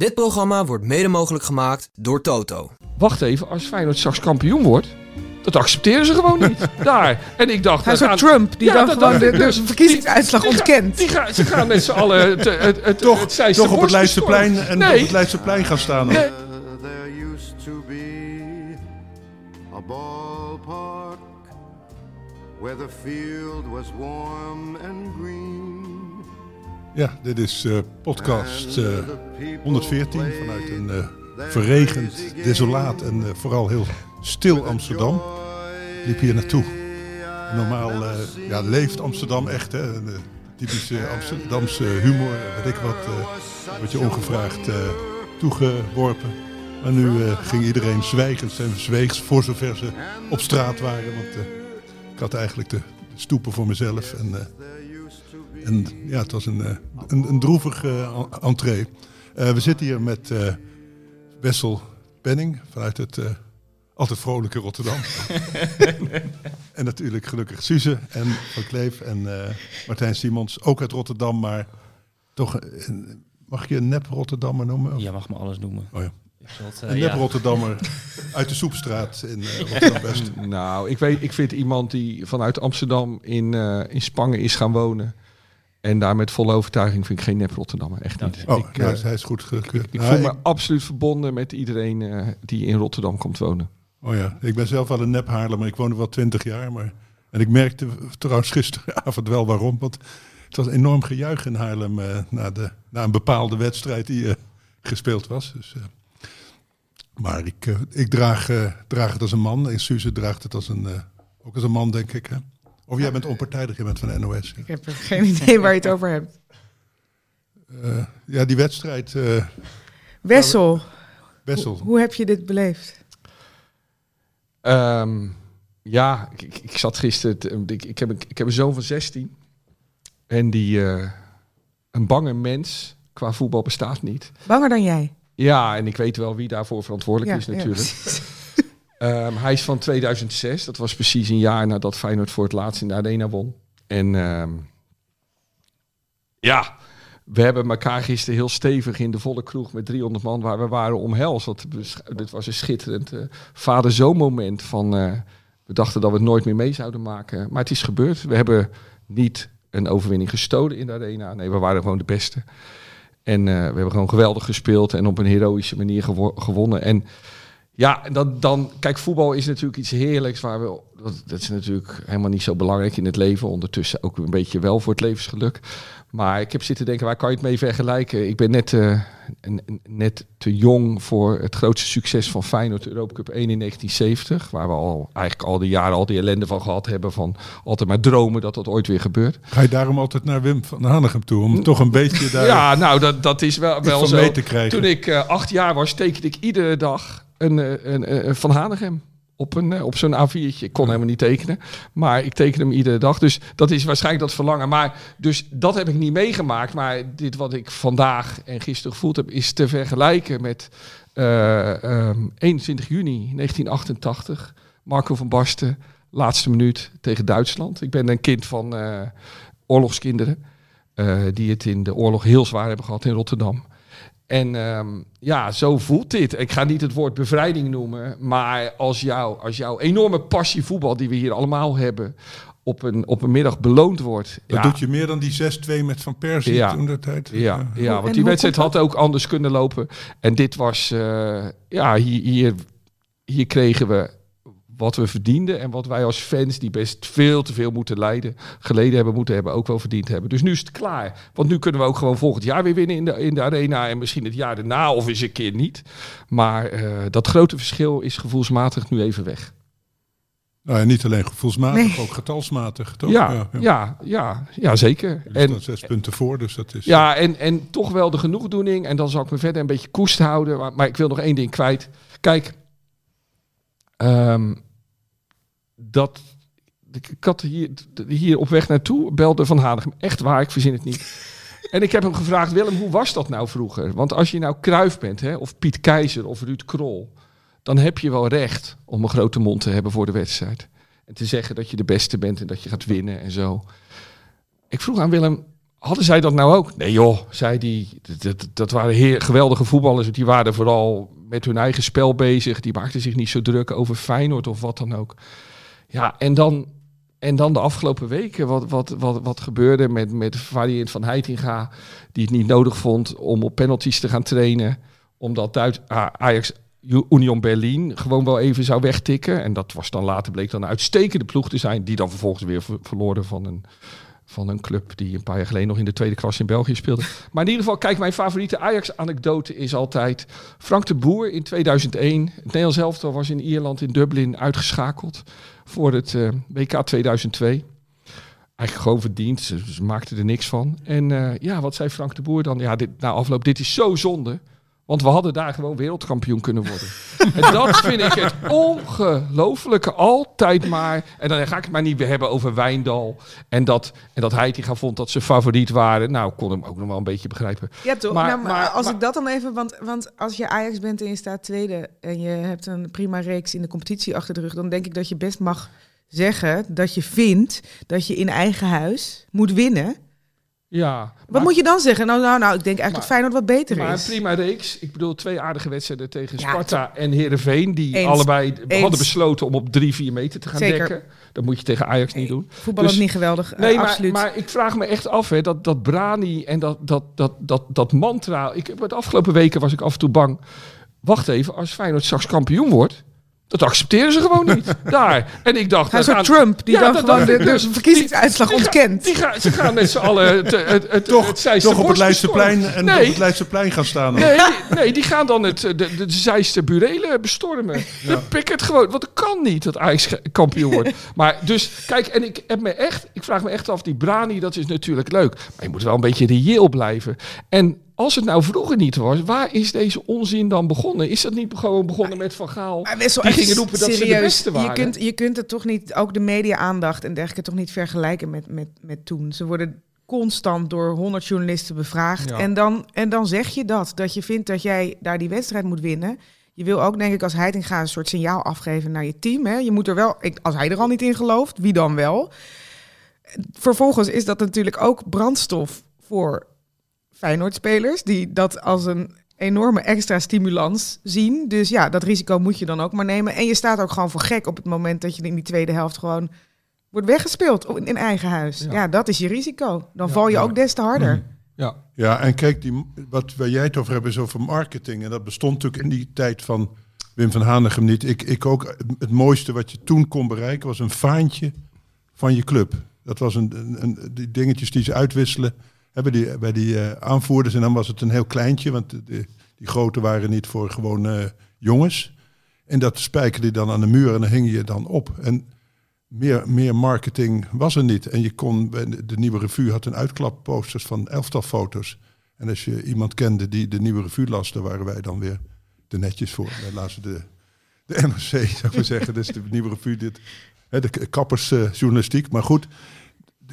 Dit programma wordt mede mogelijk gemaakt door Toto. Wacht even, als Feyenoord straks kampioen wordt, dat accepteren ze gewoon niet. Daar. En ik dacht... Hij is Trump die Ja, dan dat gewoon de, de dus. verkiezingsuitslag Die ontkent. Die gaan, ze gaan met z'n allen het, het, het, Toch, het toch op het Leidseplein en nee, op het Leidseplein gaan staan. Nee. There used to be a ballpark where the field was warm and green. Ja, dit is eh, podcast eh, 114 vanuit een eh, verregend, desolaat en eh, vooral heel stil Amsterdam. Ik liep hier naartoe. En Normaal eh, ja, leeft Amsterdam echt, hè? Een, eh, typische Amsterdamse humor, weet ik wat, eh word je ongevraagd eh, toegeworpen. Maar nu eh, ging iedereen zwijgend en zweegs voor zover ze op straat waren. Want eh, ik had eigenlijk de, stoepen voor mezelf. En, eh, en ja, het was een, eh, een, een droevig eh, en- entree. Eh, we zitten hier met eh, Wessel Penning vanuit het eh, altijd vrolijke Rotterdam. en natuurlijk gelukkig Suze en Van Kleef en eh, Martijn Simons, ook uit Rotterdam, maar toch, een- mag je een nep Rotterdammer noemen? Of- Je mag me alles noemen. Oh ja. Ik zal het, Een nep ja. Rotterdammer uit de Soepstraat in eh, Rotterdam-West. Nou, ik, weet, ik vind iemand die vanuit Amsterdam in, eh, in Spangen is gaan wonen. En daar met volle overtuiging vind ik geen nep Rotterdammer. Echt niet. Oh, ik, eh, hij is goed gekeurd. ik Nou, voel me absoluut verbonden met iedereen eh, die in Rotterdam komt wonen. Oh ja, ik ben zelf wel een nep Haarlemmer. Ik woon er wel twintig jaar. Maar... En ik merkte trouwens gisteravond wel waarom. Want het was enorm gejuich in Haarlem eh, na, de, na een bepaalde wedstrijd die eh, gespeeld was. Dus, eh, maar ik, ik draag, eh, draag het als een man. En Suze draagt het als een, eh, ook als een man, denk ik. Hè? Of jij bent onpartijdig, jij bent van de NOS. Ik heb geen idee waar je het over hebt. Eh, ja, die wedstrijd, eh Wessel, Bessel. hoe heb je dit beleefd? Ehm, ja, ik, zat gisteren. te- ik, ik, heb een, ik heb een zoon van 16. En die. eh, een bange mens. Qua voetbal bestaat niet. Banger dan jij? Ja, en ik weet wel wie daarvoor verantwoordelijk Ja, is ja, natuurlijk. precies. Ehm, hij is van 2006. Dat was precies een jaar nadat Feyenoord voor het laatst in de Arena won. En ehm, ja, we hebben elkaar gisteren heel stevig in de volle kroeg met 300 man waar we waren omhelst. Want dit was een schitterend eh, vader-zoon moment van... eh, we dachten dat we het nooit meer mee zouden maken. Maar het is gebeurd. We hebben niet een overwinning gestolen in de Arena. Nee, we waren gewoon de beste. En eh, we hebben gewoon geweldig gespeeld en op een heroïsche manier gewo- gewonnen. En ja, en dan, dan, kijk, voetbal is natuurlijk iets heerlijks. Waar we, dat, dat is natuurlijk helemaal niet zo belangrijk in het leven. Ondertussen ook een beetje wel voor het levensgeluk. Maar ik heb zitten denken, waar kan je het mee vergelijken? Ik ben net, n- net te jong voor het grootste succes van Feyenoord, Europa Cup 1 in 1970. Waar we al eigenlijk al die jaren al die ellende van gehad hebben. Van altijd maar dromen dat dat ooit weer gebeurt. Ga je daarom altijd naar Wim van Hanegem toe? Om toch een beetje daar Ja, nou, dat, dat is wel, wel zo. mee te krijgen? Toen ik eh, acht jaar was, tekende ik iedere dag een, eh, een, Van Hanegem. Op, een, eh, op zo'n A4'tje. Ik kon helemaal niet tekenen. Maar ik teken hem iedere dag. Dus dat is waarschijnlijk dat verlangen. Maar dus dat heb ik niet meegemaakt. Maar dit wat ik vandaag en gisteren gevoeld heb... is te vergelijken met eh, ehm, 21 juni 1988. Marco van Basten, laatste minuut tegen Duitsland. Ik ben een kind van eh, oorlogskinderen. eh, die het in de oorlog heel zwaar hebben gehad in Rotterdam. En ehm, ja, zo voelt dit. Ik ga niet het woord bevrijding noemen, maar als, jou, als jouw enorme passie voetbal, die we hier allemaal hebben, op een, op een middag beloond wordt. Dat ja, doet je meer dan die 6-2 met Van Persie Ja. toen de tijd. ja, ja, want die wedstrijd had ook anders kunnen lopen. En dit was, eh, ja, hier, hier, hier kregen we wat we verdienden en wat wij als fans, die best veel te veel moeten lijden, geleden hebben, moeten hebben, ook wel verdiend hebben. Dus nu is het klaar. Want nu kunnen we ook gewoon volgend jaar weer winnen in de, in de arena en misschien het jaar daarna of eens een keer niet. Maar eh, dat grote verschil is gevoelsmatig nu even weg. Nou ja, niet alleen gevoelsmatig, Nee. ook getalsmatig, toch? Ja, ja, ja, ja, zeker. Er En, staan zes punten voor, dus dat is... Ja, en, en toch wel de genoegdoening. En dan zal ik me verder een beetje koest houden. Maar, maar ik wil nog één ding kwijt. Kijk, ehm, dat. Ik had hier, hier op weg naartoe belde Van Hanegem. Echt waar, ik verzin het niet. En ik heb hem gevraagd, Willem, hoe was dat nou vroeger? Want als je nou Kruif bent, hè, of Piet Keizer of Ruud Krol... dan heb je wel recht om een grote mond te hebben voor de wedstrijd. En te zeggen dat je de beste bent en dat je gaat winnen en zo. Ik vroeg aan Willem, hadden zij dat nou ook? Nee joh, zei die. Dat, dat, waren heer, geweldige voetballers. Die waren vooral met hun eigen spel bezig. Die maakten zich niet zo druk over Feyenoord of wat dan ook. Ja, en dan, en dan de afgelopen weken, wat, wat, wat, wat gebeurde met, met variant van Heitinga, die het niet nodig vond om op penalties te gaan trainen, omdat Duits, Ajax Union Berlin gewoon wel even zou wegtikken. En dat was dan later bleek dan een uitstekende ploeg te zijn, die dan vervolgens weer verloren van een, van een club die een paar jaar geleden nog in de tweede klasse in België speelde. Maar in ieder geval, kijk, mijn favoriete Ajax-anekdote is altijd Frank de Boer in 2001. Het Nederlands elftal was in Ierland, in Dublin, uitgeschakeld voor het uh, WK 2002. Eigenlijk gewoon verdiend, ze, ze maakten er niks van. En uh, ja, wat zei Frank de Boer dan? Ja, dit, na afloop, dit is zo zonde. Want we hadden daar gewoon wereldkampioen kunnen worden. en dat vind ik het ongelooflijke. Altijd maar. En dan ga ik het maar niet weer hebben over Wijndal. En dat, en dat Heitinga vond dat ze favoriet waren. Nou, kon hem ook nog wel een beetje begrijpen. Ja, toch? Maar, nou, maar als ik dat dan even... Want, want als je Ajax bent en je staat tweede... en je hebt een prima reeks in de competitie achter de rug... dan denk ik dat je best mag zeggen dat je vindt... dat je in eigen huis moet winnen... Ja. Wat moet je dan zeggen? Nou, nou, nou ik denk eigenlijk maar, dat Feyenoord wat beter maar is. Maar prima reeks. Ik bedoel, twee aardige wedstrijden tegen Sparta en Herenveen Die eens, allebei eens. hadden besloten om op drie, vier meter te gaan Zeker. dekken. Dat moet je tegen Ajax niet doen. Voetbal dus, is niet geweldig, nee, uh, maar, absoluut. Maar ik vraag me echt af, hè, dat, dat Brani en dat, dat, dat, dat, dat mantra. Ik, de afgelopen weken was ik af en toe bang. Wacht even, als Feyenoord straks kampioen wordt... Dat accepteren ze gewoon niet. Daar. En ik dacht... Hij Trump, die Ja, dan gewoon de, de dus verkiezingsuitslag die ontkent. Die gaan, ze gaan met z'n allen het, het, het, het, Toch, het op het Leidseplein en nee, op het Leidseplein gaan staan. Nee, nee, die gaan dan het, de, de, de Zeiste burelen bestormen. De picket gewoon. Want het kan niet dat Ajax ge- kampioen wordt. Maar dus, kijk, en ik heb me echt, ik vraag me echt af, die Brani, dat is natuurlijk leuk. Maar je moet wel een beetje reëel blijven. En als het nou vroeger niet was, waar is deze onzin dan begonnen? Is dat niet gewoon begonnen met Van Gaal? Maar Wessel, Die gingen roepen dat ze de beste waren. Je kunt, je kunt het toch niet, ook de media-aandacht en dergelijke, toch niet vergelijken met, met, met toen. Ze worden constant door honderd journalisten bevraagd. Ja. En, dan, en dan zeg je dat, dat je vindt dat jij daar die wedstrijd moet winnen. Je wil ook, denk ik, als Heitinga een soort signaal afgeven naar je team. Hè? Je moet er wel, ik, als hij er al niet in gelooft, wie dan wel? Vervolgens is dat natuurlijk ook brandstof voor Feyenoord-spelers... die dat als een enorme extra stimulans zien. Dus ja, dat risico moet je dan ook maar nemen. En je staat ook gewoon voor gek op het moment dat je in die tweede helft gewoon wordt weggespeeld in in eigen huis. Ja, Ja. dat is je risico. Dan Ja, val je ja. ook des te harder. Ja, Ja, en kijk, die, wat waar jij het over hebt is over marketing. En dat bestond natuurlijk in die tijd van Wim van Hanegem niet. Ik, ik ook. Het mooiste wat je toen kon bereiken was een faantje van je club. Dat was een, een, een- die dingetjes die ze uitwisselen hebben die, bij die eh, aanvoerders. En dan was het een heel kleintje, want de, die grote waren niet voor gewoon eh, jongens. En dat spijkerde dan aan de muur en dan hing je dan op. En meer, meer marketing was er niet. En je kon, bij de nieuwe revue had een uitklapposters van elftal foto's. En als je iemand kende die de nieuwe revue las, dan waren wij dan weer de netjes voor. Wij lazen de, de NRC, zou ik maar zeggen. Dus de nieuwe revue, dit, hè, de kappersjournalistiek. maar goed,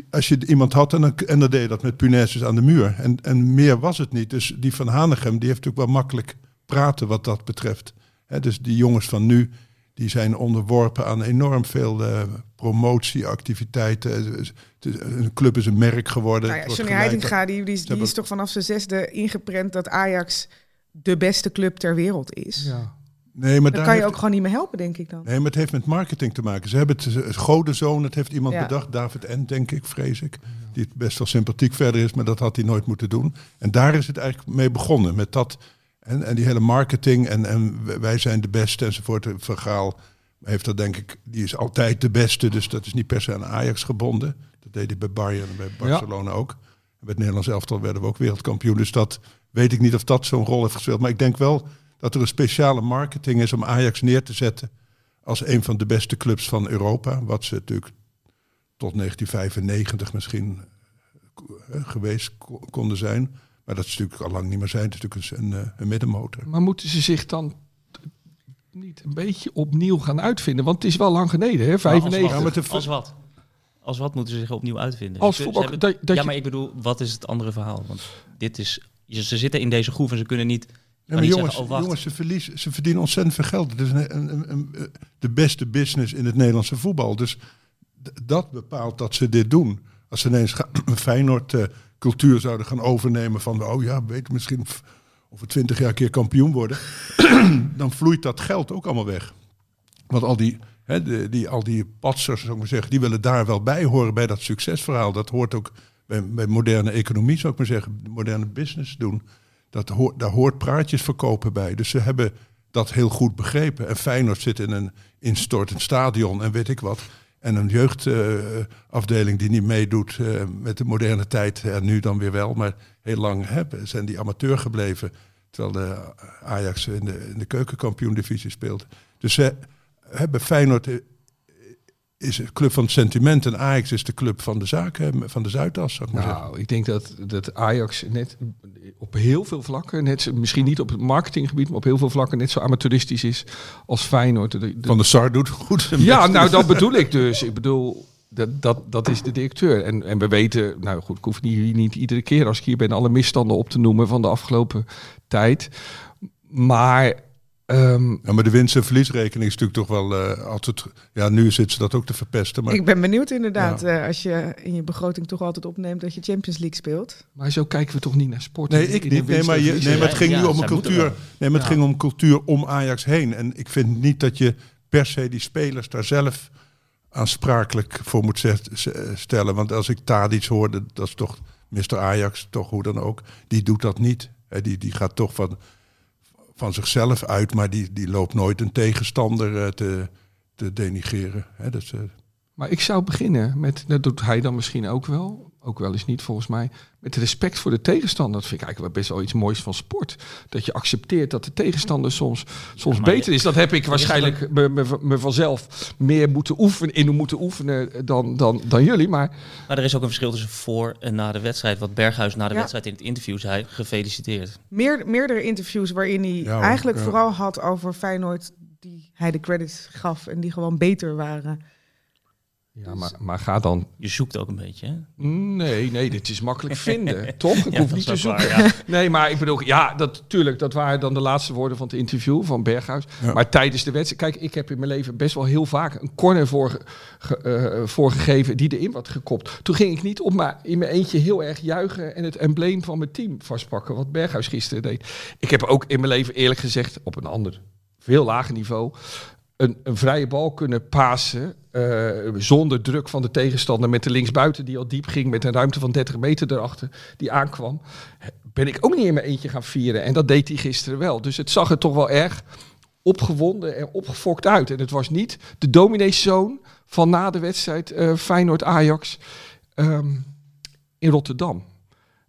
als je iemand had en dan, en dan deed je dat met punaises aan de muur. En, en meer was het niet. Dus die van Hanegem, die heeft natuurlijk wel makkelijk praten wat dat betreft. Hè, dus die jongens van nu, die zijn onderworpen aan enorm veel eh, promotieactiviteiten. Een club is een merk geworden. Nou ja, Johnny Heitinga, die, die, is- die is toch vanaf zijn zesde ingeprent dat Ajax de beste club ter wereld is. ja. Nee, maar Dan daar kan je heeft- ook gewoon niet meer helpen, denk ik dan. Nee, maar het heeft met marketing te maken. Ze hebben het, godenzoon, het heeft iemand Ja. bedacht, David N, denk ik, vrees ik. Die het best wel sympathiek verder is, maar dat had hij nooit moeten doen. En daar is het eigenlijk mee begonnen. Met dat en, en die hele marketing en, en wij zijn de beste enzovoort. Het Vergaal heeft dat denk ik, die is altijd de beste. Dus dat is niet per se aan Ajax gebonden. Dat deed hij bij Bayern en bij Barcelona ook. En bij het Nederlands elftal werden we ook wereldkampioen. Dus dat weet ik niet of dat zo'n rol heeft gespeeld. Maar ik denk wel dat er een speciale marketing is om Ajax neer te zetten als een van de beste clubs van Europa. Wat ze natuurlijk tot 1995 misschien eh, geweest ko- konden zijn. Maar dat is natuurlijk al lang niet meer zijn. Het is natuurlijk een, een, een middenmotor. Maar moeten ze zich dan niet een beetje opnieuw gaan uitvinden? Want het is wel lang geleden, hè? Maar 95. Als wat, als wat? Als wat moeten ze zich opnieuw uitvinden? Als voetbal- hebben- dat- dat ja, maar ik bedoel, wat is het andere verhaal? Want dit is, ze zitten in deze groef en ze kunnen niet. Maar jongens, zeggen, oh, jongens ze, verliezen, ze verdienen ontzettend veel geld. Het is een, een, een- een- de beste business in het Nederlandse voetbal. Dus dat bepaalt dat ze dit doen. Als ze ineens ga- Feyenoord eh, cultuur zouden gaan overnemen van, oh ja, we weten misschien we twintig jaar een keer kampioen worden, dan vloeit dat geld ook allemaal weg. Want al die, hè, de, die, al die patsers, zou ik maar zeggen, die willen daar wel bij horen bij dat succesverhaal. Dat hoort ook bij, bij moderne economie, zou ik maar zeggen, moderne business doen. Dat hoort, daar hoort praatjes verkopen bij. Dus ze hebben dat heel goed begrepen. En Feyenoord zit in een instortend stadion en weet ik wat. En een jeugdafdeling die niet meedoet eh, met de moderne tijd. En nu dan weer wel, maar heel lang hè, zijn die amateur gebleven. Terwijl de Ajax in de, in de keukenkampioen-divisie speelt. Dus ze hebben Feyenoord eh, is een club van het sentiment en Ajax is de club van de zaken, van de Zuidas, zou ik maar zeggen. Nou, ik denk dat, dat Ajax net op heel veel vlakken, net, misschien niet op het marketinggebied, maar op heel veel vlakken net zo amateuristisch is als Feyenoord. De- de- Van de Sar doet goed ja, best. nou dat bedoel ik dus. Ik bedoel, dat, dat, dat is de directeur. En, en we weten, nou goed, ik hoef niet, niet iedere keer als ik hier ben alle misstanden op te noemen van de afgelopen tijd. Maar ehm, Ja, maar de winst- en verliesrekening is natuurlijk toch wel eh, altijd... Ja, nu zit ze dat ook te verpesten. Maar Ik ben benieuwd inderdaad, eh, als je in je begroting toch altijd opneemt dat je Champions League speelt. Maar zo kijken we toch niet naar sport? Nee, ik niet. Nee, maar, je, nee, maar het ging Ja, nu om een cultuur. Nee, maar het Ja. ging om cultuur om Ajax heen. En ik vind niet dat je per se die spelers daar zelf aansprakelijk voor moet zet- z- stellen. Want als ik Tadic hoorde, dat is toch Mr. Ajax, toch hoe dan ook. Die doet dat niet. Hè, Die, die gaat toch van, van zichzelf uit, maar die, die loopt nooit een tegenstander eh, te, te denigreren. Hè, dus, eh, Maar ik zou beginnen met, dat doet hij dan misschien ook wel, ook wel eens niet volgens mij, met respect voor de tegenstander. Dat vind ik eigenlijk wel best wel iets moois van sport. Dat je accepteert dat de tegenstander soms, soms beter is. Dat heb ik waarschijnlijk me, me, me vanzelf meer moeten oefenen, in moeten oefenen dan, dan, dan jullie. Maar Maar er is ook een verschil tussen voor en na de wedstrijd. Wat Berghuis na de Ja. wedstrijd in het interview zei, gefeliciteerd. Meer, meerdere interviews waarin hij Ja, eigenlijk ja. vooral had over Feyenoord die hij de credits gaf en die gewoon beter waren. Ja, maar, maar ga dan. Je zoekt ook een beetje, hè? Nee, nee, dit is makkelijk vinden, toch? Ik Ja, hoef niet te zoeken. waar, ja. Nee, maar ik bedoel, ja, dat, tuurlijk, dat waren dan de laatste woorden van het interview van Berghuis. Ja. Maar tijdens de wedstrijd, kijk, ik heb in mijn leven best wel heel vaak een corner voor, ge- eh, voorgegeven die erin wordt gekopt. Toen ging ik niet op maar in mijn eentje heel erg juichen en het embleem van mijn team vastpakken, wat Berghuis gisteren deed. Ik heb ook in mijn leven eerlijk gezegd, op een ander, veel lager niveau, een, een vrije bal kunnen pasen eh, zonder druk van de tegenstander met de linksbuiten die al diep ging met een ruimte van 30 meter erachter die aankwam, ben ik ook niet in mijn eentje gaan vieren. En dat deed hij gisteren wel. Dus het zag er toch wel erg opgewonden en opgefokt uit. En het was niet de domineeszoon van na de wedstrijd eh, Feyenoord-Ajax ehm, in Rotterdam.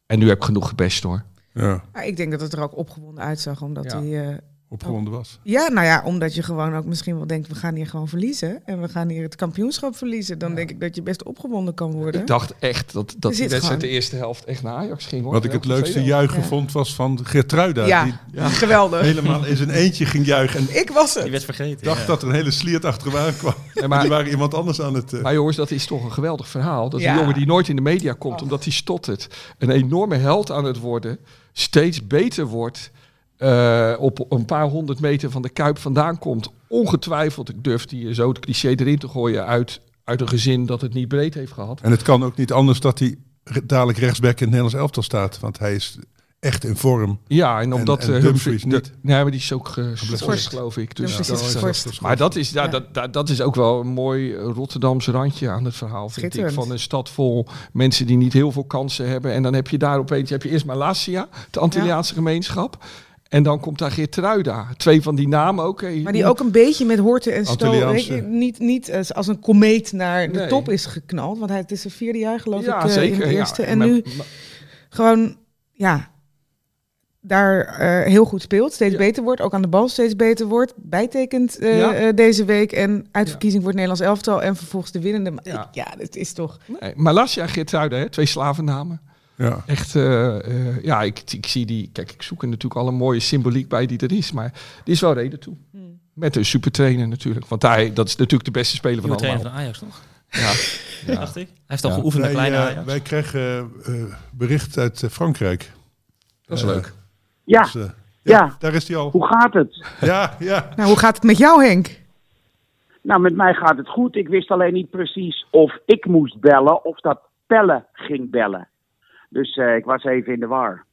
En nu heb ik genoeg gebest hoor. ja, Maar ik denk dat het er ook opgewonden uitzag, omdat Ja. hij... eh, opgewonden was. ja, nou ja, omdat je gewoon ook misschien wel denkt, we gaan hier gewoon verliezen. En we gaan hier het kampioenschap verliezen. Dan denk ik dat je best opgewonden kan worden. Ik dacht echt dat, dat die wedstrijd gewoon- de eerste helft echt naar Ajax ging. Hoor. Wat ik En het leukste juichen Ja. vond was van Gertruida. ja, Die geweldig. helemaal in zijn eentje ging juichen. En Ik was Die het. werd vergeten. dacht ja. dat er een hele sliert achteraan kwam. Nee, maar die waren iemand anders aan het... eh, maar jongens, dat is toch een geweldig verhaal. Dat is een jongen die nooit in de media komt, omdat hij stottert. Een enorme held aan het worden. Steeds beter wordt. Eh, op een paar honderd meter van de Kuip vandaan komt. Ongetwijfeld, ik durf die zo het cliché erin te gooien, uit, uit een gezin dat het niet breed heeft gehad. En het kan ook niet anders dat hij dadelijk rechtsback in het Nederlands elftal staat. Want hij is echt in vorm. Ja, en omdat en eh, Dumfries de- niet. nee, maar die is ook geschorst, Geschorst. geloof ik. Dus is. Maar dat is, ja, Ja. Dat, dat, dat is ook wel een mooi eh, Rotterdamse randje aan het verhaal, vind ik. Van een stad vol mensen die niet heel veel kansen hebben. En dan heb je daar opeens, heb je eerst Malasia, de Antilliaanse gemeenschap. En dan komt daar Geertruida. Twee van die namen ook. Maar die ook een beetje met horten en je, Niet, niet als, een komeet naar de Nee. top is geknald. Want hij, het is zijn vierde jaar geloof ja, ik eh, zeker. in het ja. eerste. En nu maar- gewoon, ja, daar eh, heel goed speelt. Steeds Ja. beter wordt. Ook aan de bal steeds beter wordt. Bijtekent eh, deze week. En uitverkiezing voor het Nederlands elftal. En vervolgens de winnende. Maar Ja. ik- Ja, het is toch... nee, Malasia en Geertruida, hè, twee slavennamen. Ja. Echt, eh, eh, ja, ik, ik zie die. Kijk, ik zoek er natuurlijk alle mooie symboliek bij die er is. Maar die is wel reden toe. Hmm. Met een supertrainer natuurlijk. Want hij, dat is natuurlijk de beste speler van Nieuwe trainer allemaal. van Ajax, toch? Ja, ja. Dacht ik. Hij heeft al Ja. geoefend met Wij, kleine eh, Ajax. wij kregen eh, bericht uit Frankrijk. dat is leuk. Ja, Dus, ja, Ja. daar is hij al. hoe gaat het? Ja, ja. Nou, hoe gaat het met jou, Henk? Nou, met mij gaat het goed. Ik wist alleen niet precies of ik moest bellen of dat Pelle ging bellen. Dus eh, ik was even in de war.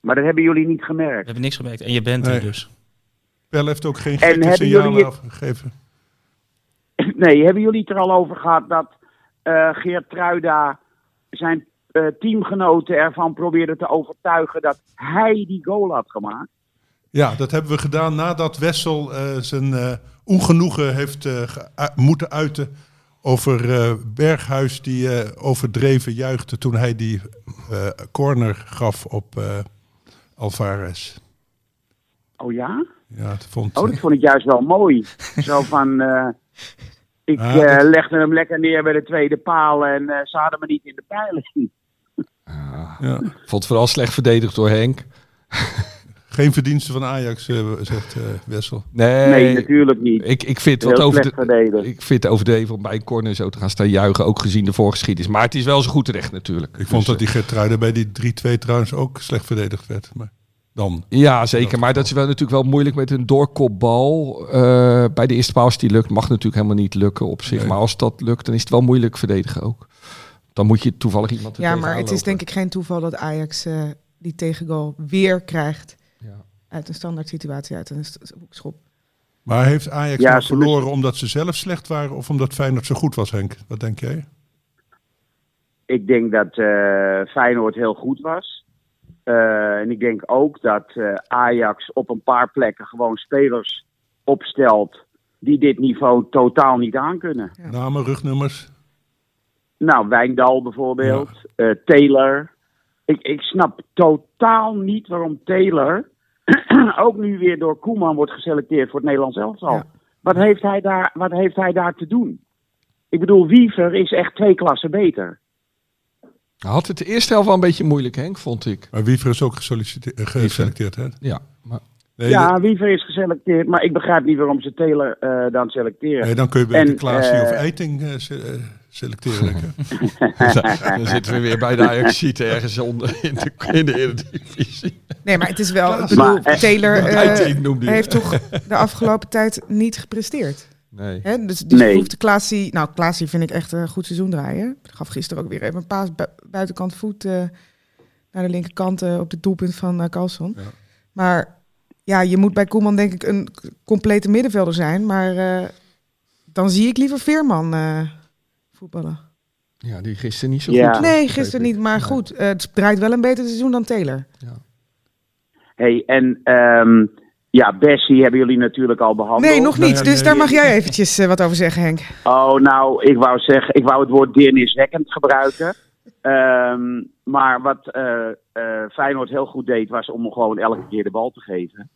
Maar dat hebben jullie niet We gemerkt. hebben niks gemerkt. En je bent Nee. er dus. Pel heeft ook geen En gekke signalen jullie- afgegeven. Nee, hebben jullie het er al over gehad dat eh, Geert Truida zijn eh, teamgenoten ervan probeerde te overtuigen dat hij die goal had gemaakt? Ja, dat hebben we gedaan nadat Wessel eh, zijn eh, ongenoegen heeft eh, moeten uiten over eh, Berghuis die eh, overdreven juichte toen hij die eh, corner gaf op eh, Alvarez. Oh ja? Ja, dat vond Oh, dat vond ik juist wel mooi. Zo van, eh, ik Ah, eh, dat- legde hem lekker neer bij de tweede paal en eh, ze hadden me niet in de pijlen. ja. Vond het vooral slecht verdedigd door Henk. Geen verdienste van Ajax, eh, zegt eh, Wessel. Nee, Nee, natuurlijk niet. Ik, ik vind wat over verdedigd. ik vind het overdreven om bij een corner zo te gaan staan juichen, ook gezien de voorgeschiedenis. Maar het is wel zo goed terecht natuurlijk. Ik vond Dus, dat die Gertruiden bij die 3-2 trouwens ook slecht verdedigd werd. Maar dan. Ja, zeker. Maar dat is wel natuurlijk wel moeilijk met een doorkopbal. eh, bij de eerste paal als die lukt, mag natuurlijk helemaal niet lukken op zich. Nee. Maar als dat lukt, dan is het wel moeilijk verdedigen ook. Dan moet je toevallig iemand Ja, maar het is denk ik geen toeval dat Ajax eh, die tegengoal weer krijgt. Uit een standaard situatie, uit een hoekschop. Maar heeft Ajax Ja, nou verloren omdat ze zelf slecht waren of omdat Feyenoord zo goed was, Henk? Wat denk jij? Ik denk dat eh, Feyenoord heel goed was. Eh, en ik denk ook dat eh, Ajax op een paar plekken gewoon spelers opstelt die dit niveau totaal niet aankunnen. Ja. Namen, rugnummers? Nou, Wijndal bijvoorbeeld, eh, Taylor. Ik, ik snap totaal niet waarom Taylor ook nu weer door Koeman wordt geselecteerd voor het Nederlands elftal. Ja. Wat, heeft hij daar, wat heeft hij daar te doen? Ik bedoel, Wiever is echt twee klassen beter. Hij Had het de eerste helft wel een beetje moeilijk, Henk, vond ik. Maar Wiever is ook eh, geselecteerd, hè? Ja, maar Nee, ja, de- Wiever is geselecteerd, maar ik begrijp niet waarom ze Taylor eh, dan selecteren. nee, dan kun je beter En, Klaasie eh, of Eiting eh, selecteren. dan zitten we weer bij de ajax ergens onder in de, in de Eredivisie. Nee, maar het is wel. Ik bedoel, Maar, eh, Taylor eh, heeft toch de afgelopen tijd niet gepresteerd. Nee. Hè? Dus die Nee. hoeft Klaasie. Nou, Klaasie vind ik echt een goed seizoen draaien. Gaf gisteren ook weer even een paas bu- buitenkant voet eh, naar de linkerkant eh, op het doelpunt van eh Carlson. Ja. Maar ja, je moet bij Koeman denk ik een complete middenvelder zijn. Maar eh, dan zie ik liever Veerman eh, voetballen. Ja, die gisteren niet zo Ja. goed. was, Nee, gisteren niet. Maar Nee. goed, eh, het draait wel een beter seizoen dan Taylor. Hey, en ehm, ja, Bessie hebben jullie natuurlijk al behandeld. Nee, nog Nou niet. ja, Dus nee. daar mag jij eventjes eh, wat over zeggen, Henk. Oh, nou, ik wou zeggen, ik wou het woord deerniswekkend gebruiken. Ehm, maar wat eh, eh, Feyenoord heel goed deed, was om hem gewoon elke keer de bal te geven.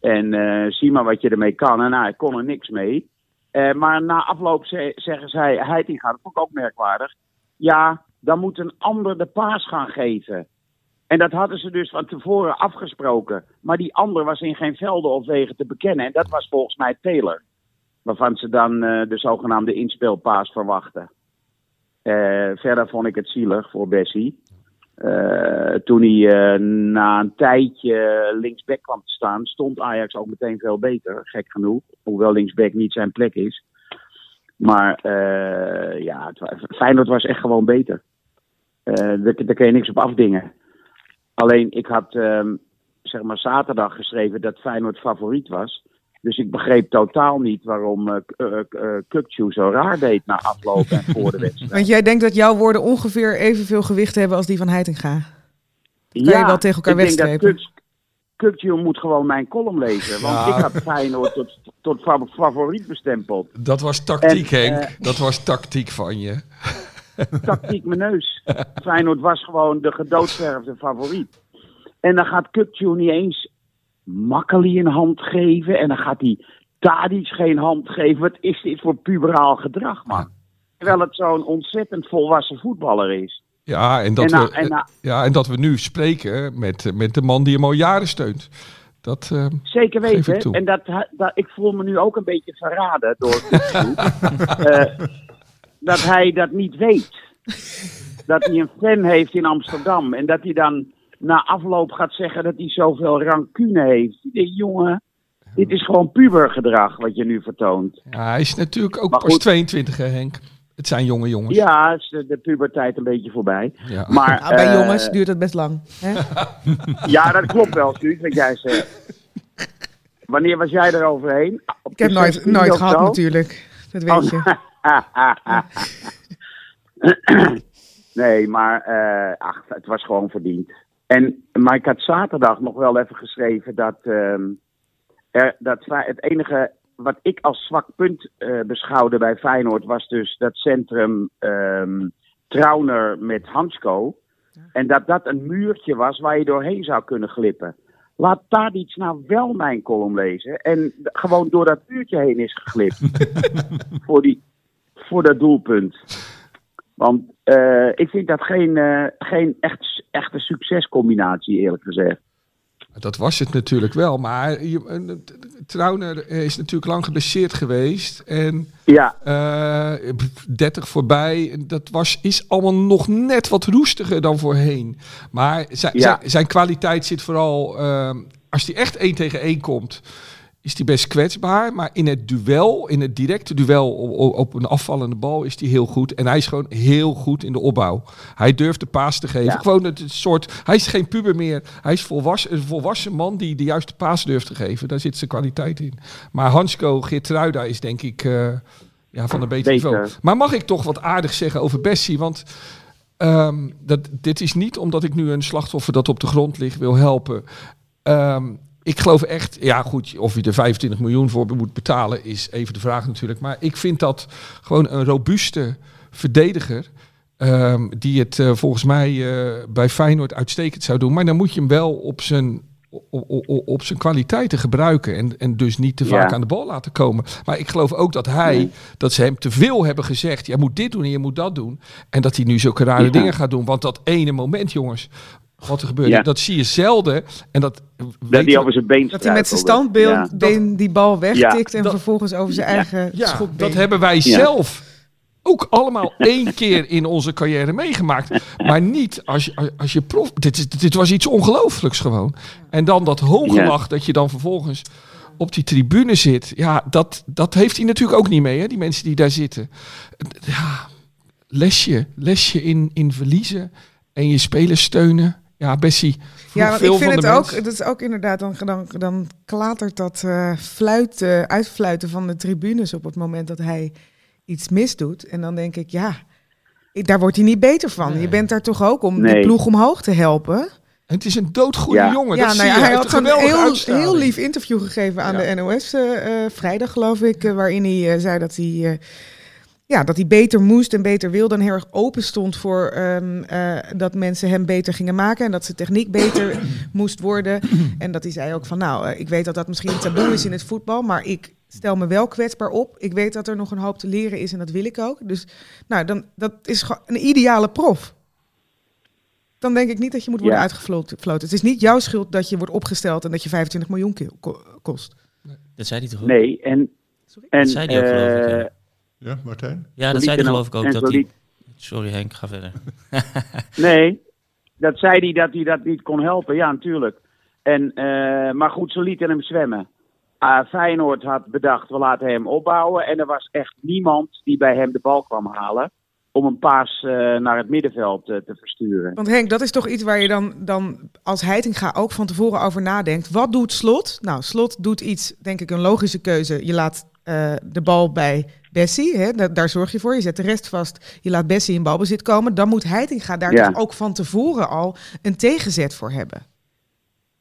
En eh, zie maar wat je ermee kan. En nou, ik kon er niks mee. Eh, maar na afloop ze- zeggen zij, Heitinga, dat vond ik ook merkwaardig. Ja, dan moet een ander de paas gaan geven. En dat hadden ze dus van tevoren afgesproken. Maar die ander was in geen velden of wegen te bekennen. En dat was volgens mij Taylor. Waarvan ze dan eh, de zogenaamde inspeelpaas verwachten. Eh, verder vond ik het zielig voor Bessie. Eh, toen hij eh, na een tijdje linksback kwam te staan, stond Ajax ook meteen veel beter. Gek genoeg. Hoewel linksback niet zijn plek is. Maar eh, ja, Feyenoord was echt gewoon beter. Daar, daar kun je niks op afdingen. Alleen ik had ehm, zeg maar zaterdag geschreven dat Feyenoord favoriet was. Dus ik begreep totaal niet waarom eh eh, eh, Kukçu zo raar deed na afloop en voor de wedstrijd. Want jij denkt dat jouw woorden ongeveer evenveel gewicht hebben als die van Heitinga. je wel tegen elkaar ik denk dat wegstrepen. Kuk- Kukçu moet gewoon mijn column lezen. Want Ja. ik had Feyenoord tot, tot fa- favoriet bestempeld. Dat was tactiek, En, Henk. dat was tactiek van je. Tactiek mijn neus. Feyenoord was gewoon de gedoodverfde favoriet. En dan gaat Kukçu niet eens Makkeli een hand geven. En dan gaat hij Tadic geen hand geven. Wat is dit voor puberaal gedrag, man? Terwijl het zo'n ontzettend volwassen voetballer is. Ja, en dat, En nou- we, en nou- ja, en dat we nu spreken met, met de man die hem al jaren steunt. Dat, eh, Zeker weten. En dat, dat, ik voel me nu ook een beetje verraden door. Eh, dat hij dat niet weet. Dat hij een fan heeft in Amsterdam. En dat hij dan na afloop gaat zeggen dat hij zoveel rancune heeft. Ik denk, jongen, dit is gewoon pubergedrag wat je nu vertoont. ja, hij is natuurlijk ook Maar pas goed. 22, hè, Henk. Het zijn jonge jongens. Ja, is de, de puberteit een beetje voorbij. Ja. Maar, Nou, bij eh, jongens duurt het best lang. Hè? Ja, dat klopt wel, Suus, wat jij zegt. Wanneer was jij er overheen? Op Ik heb nooit, 16e nooit gehad zo? natuurlijk. Dat weet Oh, je. nee, maar eh, ach, het was gewoon verdiend. En, maar ik had zaterdag nog wel even geschreven dat, ehm, er, dat het enige wat ik als zwak punt eh, beschouwde bij Feyenoord was dus dat centrum ehm Trauner met Hansko. En dat dat een muurtje was waar je doorheen zou kunnen glippen. Laat Tadic nou wel mijn column lezen. En gewoon door dat muurtje heen is geglipt. voor, die, voor dat doelpunt. Want eh, ik vind dat geen, eh, geen echt, echte succescombinatie, eerlijk gezegd. Dat was het natuurlijk wel. Maar je, eh, Trauner is natuurlijk lang geblesseerd geweest. En Ja, eh 30 voorbij. Dat was, is allemaal nog net wat roestiger dan voorheen. Maar zijn, Ja. zijn, zijn kwaliteit zit vooral... eh, als hij echt één tegen één komt... is hij best kwetsbaar. Maar in het duel, in het directe duel op, op een afvallende bal... is hij heel goed. En hij is gewoon heel goed in de opbouw. Hij durft de paas te geven. Ja. Gewoon het soort... Hij is geen puber meer. Hij is volwassen, een volwassen man die de juiste paas durft te geven. Daar zit zijn kwaliteit in. Maar Hansko Geertruida is denk ik... eh, ja, van een beter, Beter. niveau. Maar mag ik toch wat aardig zeggen over Bessie? Want ehm, dat, dit is niet omdat ik nu een slachtoffer dat op de grond ligt wil helpen. Ehm, ik geloof echt, ja goed, of je er 25 miljoen voor moet betalen is even de vraag natuurlijk. Maar ik vind dat gewoon een robuuste verdediger. ehm, die het eh, volgens mij eh, bij Feyenoord uitstekend zou doen. Maar dan moet je hem wel op zijn, op, op, op zijn kwaliteiten gebruiken. En, en dus niet te Ja. vaak aan de bal laten komen. Maar ik geloof ook dat hij, Nee. dat ze hem te veel hebben gezegd. Je moet dit doen en je moet dat doen. En dat hij nu zulke rare Ja. dingen gaat doen. Want dat ene moment, jongens, wat er gebeurt, Ja. dat zie je zelden. En dat, dat weet hij je- over zijn been Dat hij met zijn standbeeld been die bal wegtikt en dat- vervolgens over zijn eigen Ja, schopbeen. dat hebben wij zelf ook allemaal één keer in onze carrière meegemaakt. Maar niet als je, als je prof... Dit, is, dit was iets ongelooflijks gewoon. En dan dat hoongelach dat je dan vervolgens op die tribune zit. Ja, dat, dat heeft hij natuurlijk ook niet mee, hè, die mensen die daar zitten. Ja, lesje, lesje in, in verliezen en je spelers steunen. Ja, Bessie, Ja, want veel ik vind van het ook, mens. dat is ook inderdaad, dan, dan, dan klatert dat eh fluiten, uitfluiten van de tribunes op het moment dat hij iets misdoet. En dan denk ik, ja, ik- daar wordt hij niet beter van. Nee. Je bent daar toch ook om de ploeg omhoog te helpen. En het is een doodgoede Ja. jongen. ja, dat nou zie ja, hij had een heel, uitstraling. heel lief interview gegeven aan Ja. de NOS eh, eh, vrijdag, geloof ik. waarin hij zei dat hij, eh, ja, dat hij beter moest en beter wilde. En heel erg open stond voor ehm, eh, dat mensen hem beter gingen maken. En dat zijn techniek beter moest worden. En dat hij zei ook van, nou, eh, ik weet dat dat misschien een taboe is in het voetbal. Maar ik stel me wel kwetsbaar op. Ik weet dat er nog een hoop te leren is en dat wil ik ook. Dus nou, dan, dat is gewoon een ideale prof. Dan denk ik niet dat je moet worden Ja. uitgefloten. Het is niet jouw schuld dat je wordt opgesteld en dat je 25 miljoen kost. Dat zei hij toch ook? Nee, en... en Dat zei hij ook, geloof ik, ja. Ja, Martijn? Ja, dat zei hij liet geloof ik ook. Dat liet- Sorry Henk, ga verder. Nee, dat zei hij dat hij dat niet kon helpen. Ja, natuurlijk. En, eh, maar goed, ze lieten hem zwemmen. Ah, Feyenoord had bedacht, we laten hem opbouwen. En er was echt niemand die bij hem de bal kwam halen. Om een paas eh, naar het middenveld eh, te versturen. Want Henk, dat is toch iets waar je dan, dan als Heitinga ook van tevoren over nadenkt. Wat doet Slot? Nou, Slot doet iets, denk ik, een logische keuze. Je laat eh, de bal bij Bessie, hè, da- daar zorg je voor. Je zet de rest vast, je laat Bessie in balbezit komen. Dan moet Heitinga daar Ja. toch ook van tevoren al een tegenzet voor hebben.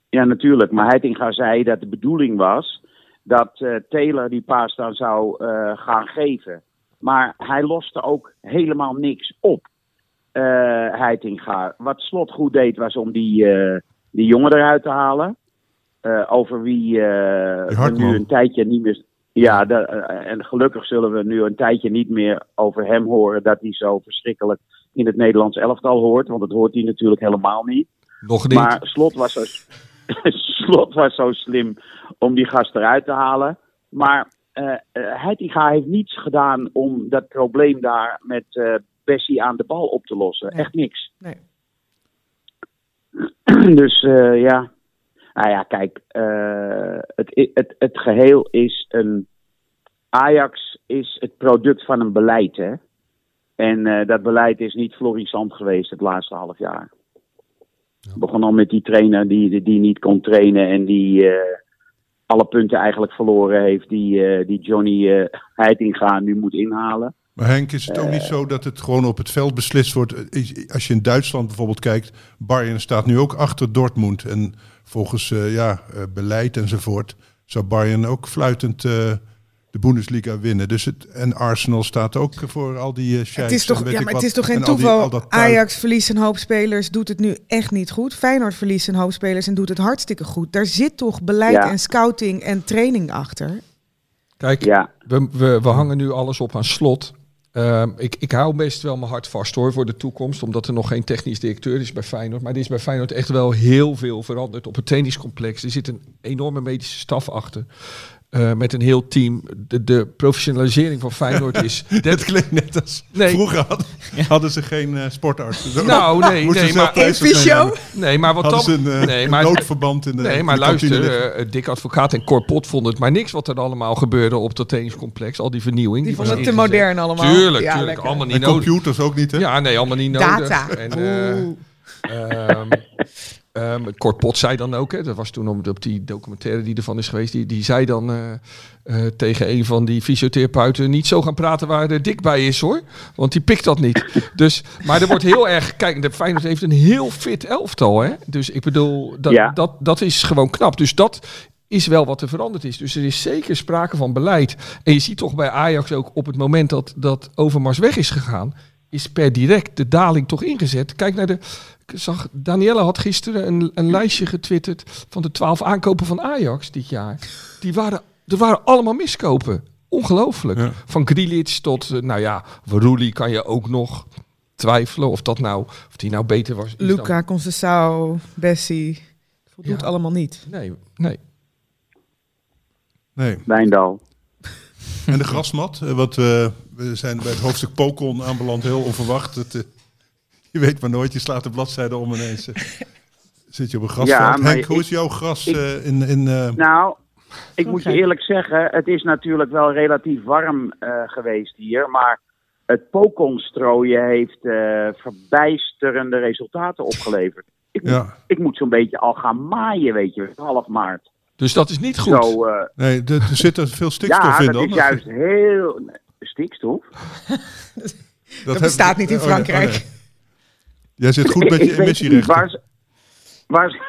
Ja, natuurlijk. Maar Heitinga zei dat de bedoeling was dat eh, Taylor die paas dan zou eh, gaan geven. Maar hij loste ook helemaal niks op, eh Heitinga. Wat Slot goed deed was om die, eh, die jongen eruit te halen. Eh, over wie eh, nu een tijdje niet meer... Ja, eh, en gelukkig zullen we nu een tijdje niet meer over hem horen dat hij zo verschrikkelijk in het Nederlands elftal hoort. Want dat hoort hij natuurlijk helemaal niet. Nog niet. Maar Slot was, zo, Slot was zo slim om die gast eruit te halen. Maar Heitinga heeft niets gedaan om dat probleem daar met eh Bessie aan de bal op te lossen. Nee. Echt niks. Nee. dus eh, ja. Nou ja, kijk. eh, het, het, het geheel is een... Ajax is het product van een beleid, hè. En eh, dat beleid is niet florissant geweest het laatste half jaar. Begon al met die trainer die, die niet kon trainen en die eh, alle punten eigenlijk verloren heeft. Die, die Johnny Heitinga nu moet inhalen. Maar Henk, is het ook niet zo dat het gewoon op het veld beslist wordt? Als je in Duitsland bijvoorbeeld kijkt, Bayern staat nu ook achter Dortmund. En volgens eh, ja, eh, beleid enzovoort zou Bayern ook fluitend eh, de Bundesliga winnen. Dus het, en Arsenal staat ook voor al die uh, Het is toch, ja, maar het is toch geen toeval. Ajax verliest een hoop spelers, doet het nu echt niet goed. Feyenoord verliest een hoop spelers en doet het hartstikke goed. Daar zit toch beleid Ja. en scouting en training achter. Kijk, Ja, we, we, we hangen nu alles op aan slot. Ehm, ik, ik hou best wel mijn hart vast hoor voor de toekomst, omdat er nog geen technisch directeur is bij Feyenoord. Maar er is bij Feyenoord echt wel heel veel veranderd op het trainingscomplex. Er zit een enorme medische staf achter. Eh, met een heel team. De, de professionalisering van Feyenoord is. Dat klinkt net als Nee. vroeger hadden, hadden ze geen eh, sportarts. Nou, nee, Moesten nee, maar- Een fysio? Nee, maar wat Hadden dan. ze een, eh, nee, een maar, noodverband in de nee, maar de luister, eh, Dick Advocaat en Cor Pot vonden het maar niks wat er allemaal gebeurde op dat trainingscomplex. Al die vernieuwing. Die was vonden het te modern allemaal. Tuurlijk, Ja, tuurlijk. lekker. Allemaal niet en nodig. computers ook niet, hè? Ja, nee, allemaal niet nodig. Data. En, eh, Cor Pot zei dan ook, hè, dat was toen op, op die documentaire die ervan is geweest, die, die zei dan eh, eh, tegen een van die fysiotherapeuten, niet zo gaan praten waar de dik bij is hoor, want die pikt dat niet. Dus, maar er wordt heel erg, kijk, de Feyenoord heeft een heel fit elftal, hè. Dus ik bedoel, dat, Ja. dat, dat is gewoon knap. Dus dat is wel wat er veranderd is. Dus er is zeker sprake van beleid. En je ziet toch bij Ajax ook op het moment dat, dat Overmars weg is gegaan, is per direct de daling toch ingezet. Kijk naar de. Ik zag, Danielle had gisteren een, een lijstje getwitterd van de twaalf aankopen van Ajax dit jaar. Die waren, er waren allemaal miskopen. Ongelooflijk. Ja. Van Grealish tot, eh, nou ja, Roelie kan je ook nog twijfelen of dat nou, of die nou beter was. dan- Luca, Conceição, Bessie. Voldoet Ja. allemaal niet. Nee, nee. Nee. Wijndal. En de grasmat, eh, wat we, we zijn bij het hoofdstuk Pokon aanbeland, heel onverwacht. Het, eh, je weet maar nooit, je slaat de bladzijde om ineens. eh, zit je op een grasveld. Ja, Henk, hoe is jouw gras ik- eh, in... in eh, Nou, ik moet je eerlijk zeggen, het is natuurlijk wel relatief warm eh, geweest hier. Maar het Pokon strooien heeft eh, verbijsterende resultaten opgeleverd. Ik, moet- ja, ik moet zo'n beetje al gaan maaien, weet je, half maart. Dus dat is niet goed. Zo, eh, nee, er, er zit er veel stikstof ja, in dat dan. is juist heel... Stikstof? Dat bestaat niet in oh, nee, oh, Frankrijk. nee. Jij zit goed met je emissierechten. Waar, ze- waar, ze-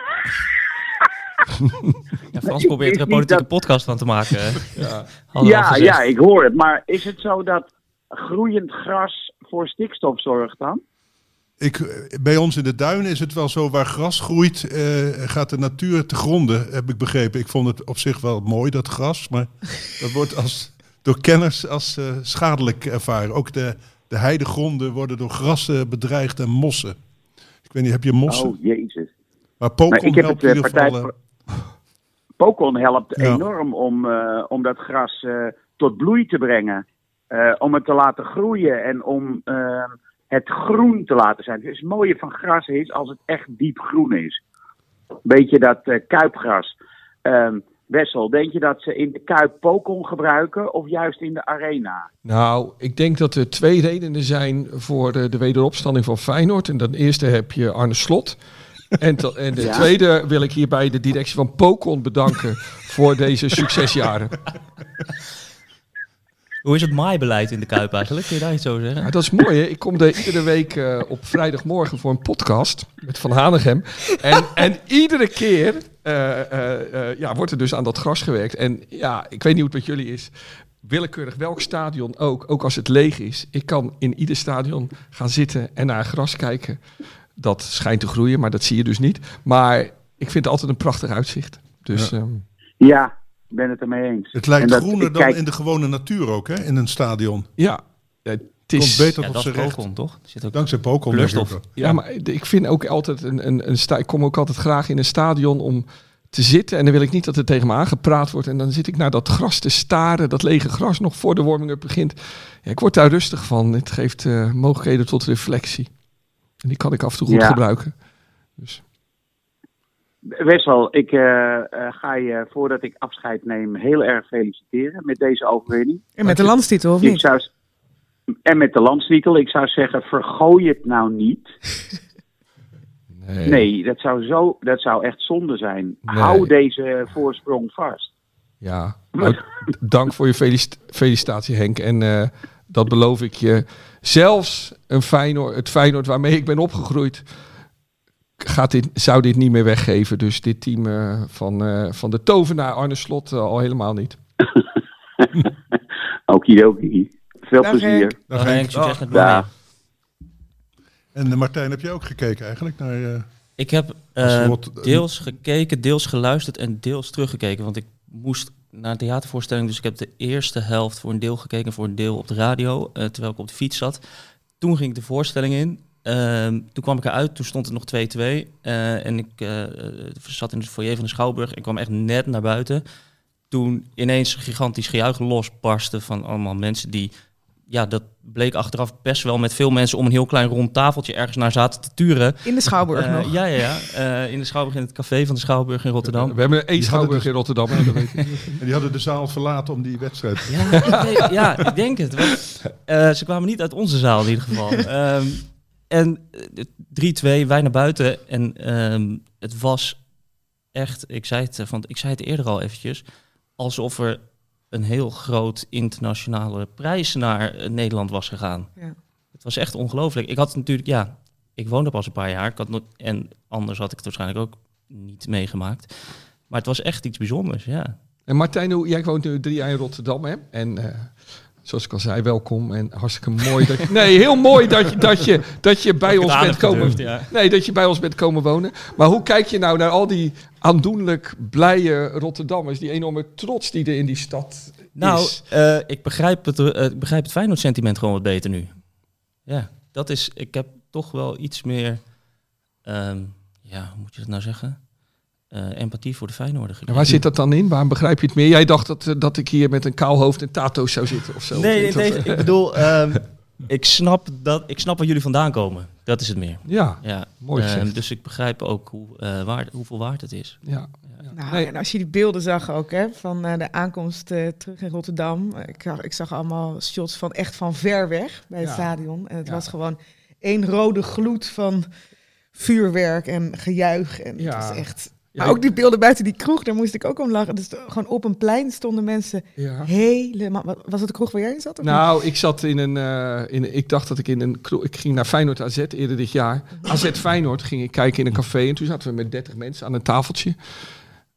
Ja, Frans probeert er een politieke dat- podcast van te maken. ja, ja, ja, ik hoor het. Maar is het zo dat groeiend gras voor stikstof zorgt dan? Ik, bij ons in de duinen is het wel zo, waar gras groeit, eh, gaat de natuur te gronden, heb ik begrepen. Ik vond het op zich wel mooi, dat gras, maar dat wordt als, door kenners als eh, schadelijk ervaren. Ook de, de heidegronden worden door grassen bedreigd en mossen. Ik weet niet, heb je mossen? Oh, jezus. maar Pokon helpt het in eh, ieder partij... geval... Pokon helpt Ja. enorm om, eh, om dat gras tot bloei te brengen. Om het te laten groeien en om het groen te laten zijn. Dus het mooie van gras is als het echt diep groen is. Beetje dat kuipgras. Ehm, Wessel, denk je dat ze in de kuip Pokon gebruiken of juist in de arena? Nou, ik denk dat er twee redenen zijn voor de, de wederopstanding van Feyenoord. En dan eerste heb je Arne Slot. En, te- en de Ja. tweede wil ik hierbij de directie van Pokon bedanken voor deze succesjaren. Hoe is het maaibeleid in de Kuip eigenlijk? Kun je daar iets over zeggen? Ja, dat is mooi, hè? Ik kom er iedere week eh, op vrijdagmorgen voor een podcast met Van Hanegem. En, en iedere keer ja, wordt er dus aan dat gras gewerkt. En ja, ik weet niet hoe het met jullie is. Willekeurig welk stadion ook, ook als het leeg is. Ik kan in ieder stadion gaan zitten en naar gras kijken. Dat schijnt te groeien, maar dat zie je dus niet. Maar ik vind het altijd een prachtig uitzicht. Dus Ja. ehm, Ja, ik ben het ermee eens. Het lijkt dat- groener dan kijk- in de gewone natuur ook, hè? In een stadion. ja, het Komt is... beter Ja, op zijn is recht. Pokon, toch? Zit ook... Dankzij Pokon. Kleurstof. denk ik Ja, maar ik vind ook altijd een, een, een sta- ik kom ook altijd graag in een stadion om te zitten. En dan wil ik niet dat er tegen me aangepraat wordt. En dan zit ik naar dat gras te staren, dat lege gras nog voor de warming-up begint. Ja, ik word daar rustig van. Het geeft eh, mogelijkheden tot reflectie. En die kan ik af en toe goed Ja. gebruiken. Dus. Wessel, ik eh, eh, ga je voordat ik afscheid neem heel erg feliciteren met deze overwinning. En met de landstitel, of Ik niet? zou, en met de landstitel, ik zou zeggen, vergooi het nou niet. Nee. Nee, dat zou, zo, dat zou echt zonde zijn. Nee. Hou deze voorsprong vast. Ja, nou, dank voor je felicit- felicitatie Henk. En eh, dat beloof ik je. Zelfs een Feyenoord, het Feyenoord waarmee ik ben opgegroeid, gaat dit, zou dit niet meer weggeven. Dus dit team eh, van, eh, van de tovenaar Arne Slot al helemaal niet. Okidoki. Veel Dag, plezier. Henk. Dag, Dag Henk. Succes met. En eh, Martijn, heb je ook gekeken eigenlijk naar... eh, Ik heb eh, deels gekeken, deels geluisterd en deels teruggekeken. Want ik moest naar een theatervoorstelling, dus ik heb de eerste helft voor een deel gekeken, voor een deel op de radio, eh, terwijl ik op de fiets zat. Toen ging ik de voorstelling in. Ehm, toen kwam ik eruit, toen stond het nog 2-2. eh, en ik zat in het foyer van de Schouwburg en kwam echt net naar buiten. Toen ineens gigantisch gejuich losbarstte van allemaal mensen die... Ja, dat bleek achteraf best wel met veel mensen om een heel klein rond tafeltje ergens naar zaten te turen. In de Schouwburg Eh, nog. Ja, ja, ja. Eh, in de Schouwburg, in het café van de Schouwburg in Rotterdam. We hebben één schouwburg dus- in Rotterdam. dat weet ik. en die hadden de zaal verlaten om die wedstrijd. Ja, ik ja, ik denk het. Want, eh, ze kwamen niet uit onze zaal in ieder geval. Ehm, en eh, 3-2, wij naar buiten. En ehm, het was echt, ik zei, het, van, ik zei het eerder al eventjes, alsof er een heel groot internationale prijs naar eh, Nederland was gegaan. Ja. Het was echt ongelooflijk. Ik had natuurlijk, ja, ik woonde pas een paar jaar. Ik had nog, en anders had ik het waarschijnlijk ook niet meegemaakt. Maar het was echt iets bijzonders, ja. En Martijn, hoe- jij woont nu drie jaar in Rotterdam, hè? En eh, zoals ik al zei, welkom en hartstikke mooi. Dat je, nee, heel mooi dat je, dat je, dat je bij ons bent komen. gedurfd, ja. Nee, dat je bij ons bent komen wonen. Maar hoe kijk je nou naar al die aandoenlijk blije Rotterdammers, die enorme trots die er in die stad Nou, is? eh, ik, begrijp het, eh, ik begrijp het Feyenoord-sentiment gewoon wat beter nu. Ja, dat is... Ik heb toch wel iets meer... ehm, ja, hoe moet je dat nou zeggen? Eh, empathie voor de Feyenoorder En waar zit dat dan in? Waarom begrijp je het meer? Jij dacht dat, eh, dat ik hier met een kaal hoofd en tato's zou zitten of zo. Nee, nee, Of nee, ik bedoel... ehm, ik, snap dat, ik snap waar jullie vandaan komen. Dat is het meer. Ja, Ja. Mooi Ehm, dus ik begrijp ook hoe, eh, waard, hoeveel waard het is. ja. Nou, Nee. En als je die beelden zag ook, hè, van eh, de aankomst eh, terug in Rotterdam. Ik zag, ik zag allemaal shots van echt van ver weg bij het Ja. stadion. En het Ja. was gewoon één rode gloed van vuurwerk en gejuich. En Ja. het was echt... Maar ook die beelden buiten die kroeg, daar moest ik ook om lachen. Dus gewoon op een plein stonden mensen ja. helemaal... Was het de kroeg waar jij in zat? Of niet? Nou, ik zat in een, eh, in, ik dacht dat ik in een, ik ging naar Feyenoord AZ eerder dit jaar. AZ Feyenoord ging ik kijken in een café en toen zaten we met 30 mensen aan een tafeltje.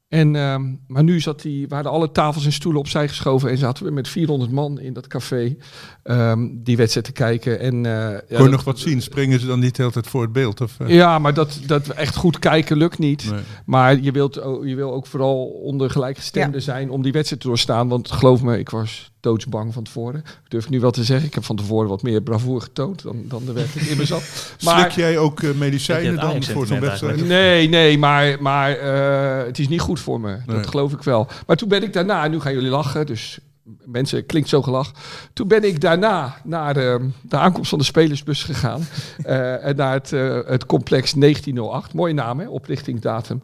En, ehm, maar nu zat die, waren alle tafels en stoelen opzij geschoven en zaten we met 400 man in dat café ehm, die wedstrijd te kijken. En, eh, ja, Kon je dat- nog wat zien? Springen ze dan niet de hele tijd voor het beeld? Of, eh? Ja, maar dat, dat we echt goed kijken lukt niet. Nee. Maar je, wilt, je wil ook vooral onder gelijkgestemden zijn om die wedstrijd te doorstaan. Want geloof me, ik was doodsbang van tevoren. Ik durf nu wel te zeggen. Ik heb van tevoren wat meer bravoure getoond dan, dan de werkelijk in me zat. Slik jij ook eh, medicijnen dan voor zo'n wedstrijd? Nee, nee, maar, maar eh, het is niet goed voor me. Nee. Dat geloof ik wel. Maar toen ben ik daarna, en nu gaan jullie lachen, dus mensen, klinkt zo gelach. Toen ben ik daarna naar de, de aankomst van de spelersbus gegaan. eh, en naar het, eh, het complex 1908. Mooie naam, hè? oprichtingsdatum.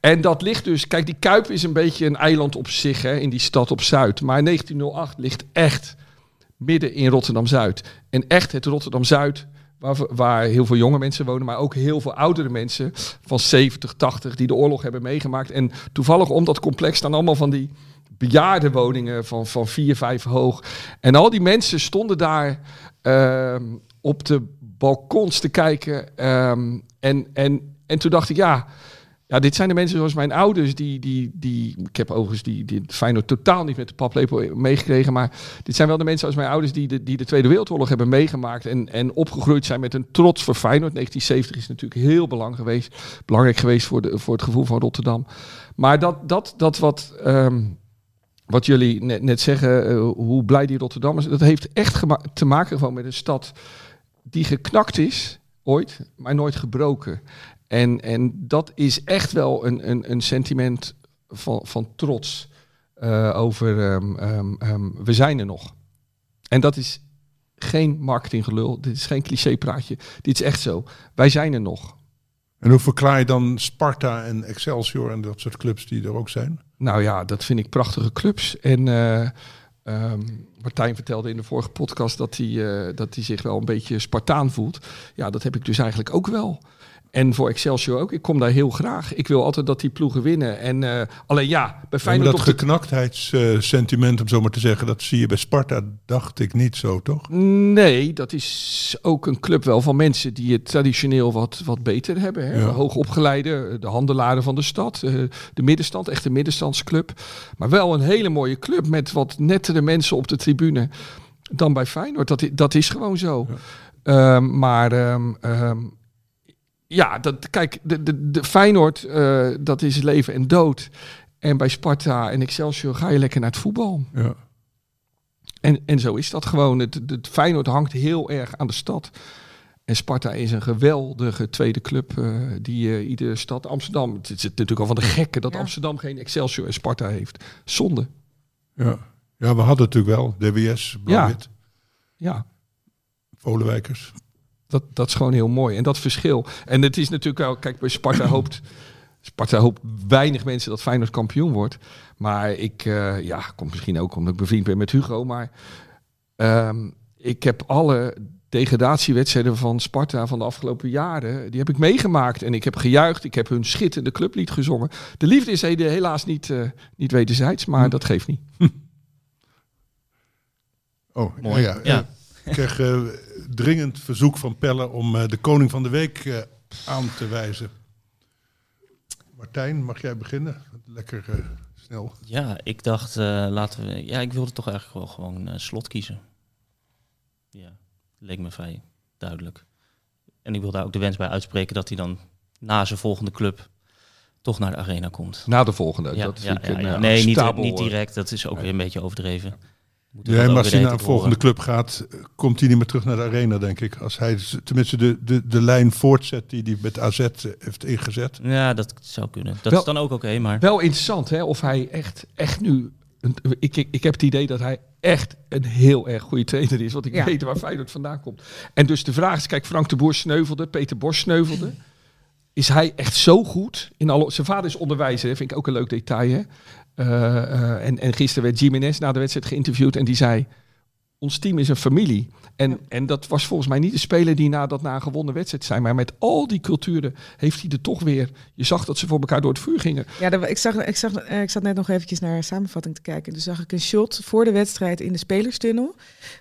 En dat ligt dus, kijk, die Kuip is een beetje een eiland op zich hè, in die stad op Zuid. Maar 1908 ligt echt midden in Rotterdam-Zuid. En echt het Rotterdam-Zuid, waar, waar heel veel jonge mensen wonen, maar ook heel veel oudere mensen van 70, 80, die de oorlog hebben meegemaakt. En toevallig om dat complex staan allemaal van die bejaardenwoningen van, van vier, vijf hoog. En al die mensen stonden daar ehm, op de balkons te kijken. ehm, en, en, en toen dacht ik, ja, ja, dit zijn de mensen zoals mijn ouders, die, die, die ik heb overigens die, die Feyenoord totaal niet met de paplepel meegekregen, maar dit zijn wel de mensen als mijn ouders die de, die de Tweede Wereldoorlog hebben meegemaakt en, en opgegroeid zijn met een trots voor Feyenoord. 1970 is natuurlijk heel belang geweest, belangrijk geweest voor, de, voor het gevoel van Rotterdam. Maar dat, dat, dat wat, ehm, wat jullie net, zeggen, eh, hoe blij die Rotterdammers, dat heeft echt te maken gewoon met een stad die geknakt is, ooit, maar nooit gebroken. En, en dat is echt wel een, een, een sentiment van, van trots eh, over ehm, ehm, ehm, we zijn er nog. En dat is geen marketinggelul, dit is geen clichépraatje, dit is echt zo. Wij zijn er nog. En hoe verklaar je dan Sparta en Excelsior en dat soort clubs die er ook zijn? Nou ja, dat vind ik prachtige clubs. En, eh, Ehm, Martijn vertelde in de vorige podcast dat hij, eh, dat hij zich wel een beetje Spartaan voelt. Ja, dat heb ik dus eigenlijk ook wel. En voor Excelsior ook. Ik kom daar heel graag. Ik wil altijd dat die ploegen winnen. En eh, alleen ja, bij Ja, Feyenoord dat geknaktheidssentiment, om zo maar te zeggen, dat zie je bij Sparta, dacht ik niet zo, toch? Nee, dat is ook een club wel van mensen die het traditioneel wat, wat beter hebben. Hè? Ja. Hoogopgeleide, de handelaren van de stad, eh, de middenstand, echt een middenstandsclub. Maar wel een hele mooie club met wat nettere mensen op de tribune dan bij Feyenoord. Dat, dat is gewoon zo. Ehm, maar ehm, ehm, ja, dat, kijk, de, de, de Feyenoord, eh, dat is leven en dood. En bij Sparta en Excelsior ga je lekker naar het voetbal. Ja. En, en zo is dat gewoon. Het, het Feyenoord hangt heel erg aan de stad. En Sparta is een geweldige tweede club eh, die eh, iedere stad... Amsterdam, het is natuurlijk al van de gekken dat Ja. Amsterdam geen Excelsior en Sparta heeft. Zonde. Ja. ja, we hadden natuurlijk wel DWS, Blauw-Wit, Ja, Volenwijkers. Dat, dat is gewoon heel mooi. En dat verschil. En het is natuurlijk wel... Kijk, bij Sparta hoopt... Sparta hoopt weinig mensen dat Feyenoord kampioen wordt. Maar ik... eh, ja, komt misschien ook omdat ik bevriend ben met Hugo. Maar ehm, ik heb alle degradatiewedstrijden van Sparta van de afgelopen jaren, die heb ik meegemaakt. En ik heb gejuicht, ik heb hun schitterende clublied gezongen. De liefde is heden helaas niet, eh, niet wederzijds, maar dat geeft niet. Oh, Mooi. Ja, ja. Ja. Ik kreeg eh, dringend verzoek van Pelle om eh, de koning van de week eh, aan te wijzen. Martijn, mag jij beginnen? Lekker eh, snel. Ja, ik dacht, eh, laten we. Ja, ik wilde toch eigenlijk wel gewoon slot kiezen. Ja, leek me vrij duidelijk. En ik wil daar ook de wens bij uitspreken dat hij dan na zijn volgende club toch naar de arena komt. Na de volgende. Ja, dat ja, vind ik ja, een ja. Nee, niet, niet direct. Dat is ook weer een beetje overdreven. Moeten maar als hij naar de een volgende club gaat, eh, komt hij niet meer terug naar de arena, denk ik. Als hij tenminste de, de, de lijn voortzet die hij met AZ heeft ingezet. Ja, dat zou kunnen. Dat Wel- is dan ook oké, maar... Wel interessant, hè? Of hij echt, echt nu. Een, ik, ik, ik heb het idee dat hij echt een heel erg goede trainer is. Want ik Ja. weet waar Feyenoord vandaan komt. En dus de vraag is: kijk, Frank de Boer sneuvelde, Peter Bos sneuvelde. Is hij echt zo goed? In alle, zijn vader is onderwijzer, hè, vind ik ook een leuk detail. Hè? Eh, eh, en, en gisteren werd Jiménez na de wedstrijd geïnterviewd en die zei: Ons team is een familie. En, en dat was volgens mij niet de speler die na dat na een gewonnen wedstrijd zijn. Maar met al die culturen heeft hij er toch weer. Je zag dat ze voor elkaar door het vuur gingen. Ja, dat- ik, zag, ik, zag, eh, ik zat net nog eventjes naar een samenvatting te kijken. Dus zag ik een shot voor de wedstrijd in de spelerstunnel.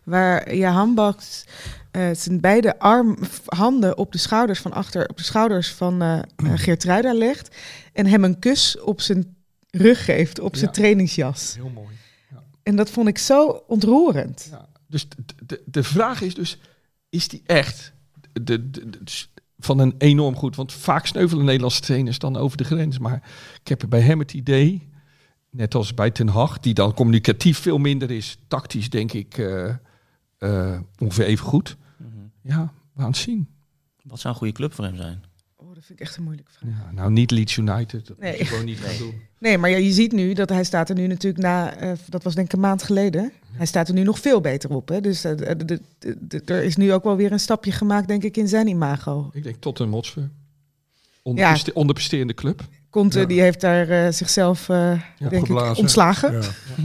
Waar Jahan Baks eh, zijn beide arm, handen op de schouders van achter, op de schouders van eh eh, Geertruida legt. En hem een kus op zijn rug geeft, op zijn Ja. trainingsjas. Heel mooi. En dat vond ik zo ontroerend. Ja, dus de, de, de vraag is dus, is die echt de, de, de- dus van een enorm goed? Want vaak sneuvelen Nederlandse trainers dan over de grens. Maar ik heb bij hem het idee, net als bij Ten Hag, die dan communicatief veel minder is, tactisch denk ik eh, eh, ongeveer even goed. Mhm. Ja, we gaan het zien. Wat zou een goede club voor hem zijn? Dat vind ik echt een moeilijke vraag. Ja, nou, niet Leeds United. Dat Nee. moet je gewoon niet gaan doen. Nee, maar ja, je ziet nu dat hij staat er nu natuurlijk na, eh, dat was denk ik een maand geleden. Hij staat er nu nog veel beter op. Hè? Dus eh, de- de- de- de- er is nu ook wel weer een stapje gemaakt, denk ik, in zijn imago. Ik denk tot een Hotspur. Ja. Onderpreste- Onderpresterende club. Conte Ja. die heeft daar eh, zichzelf, eh, denk ik, ontslagen. Ja.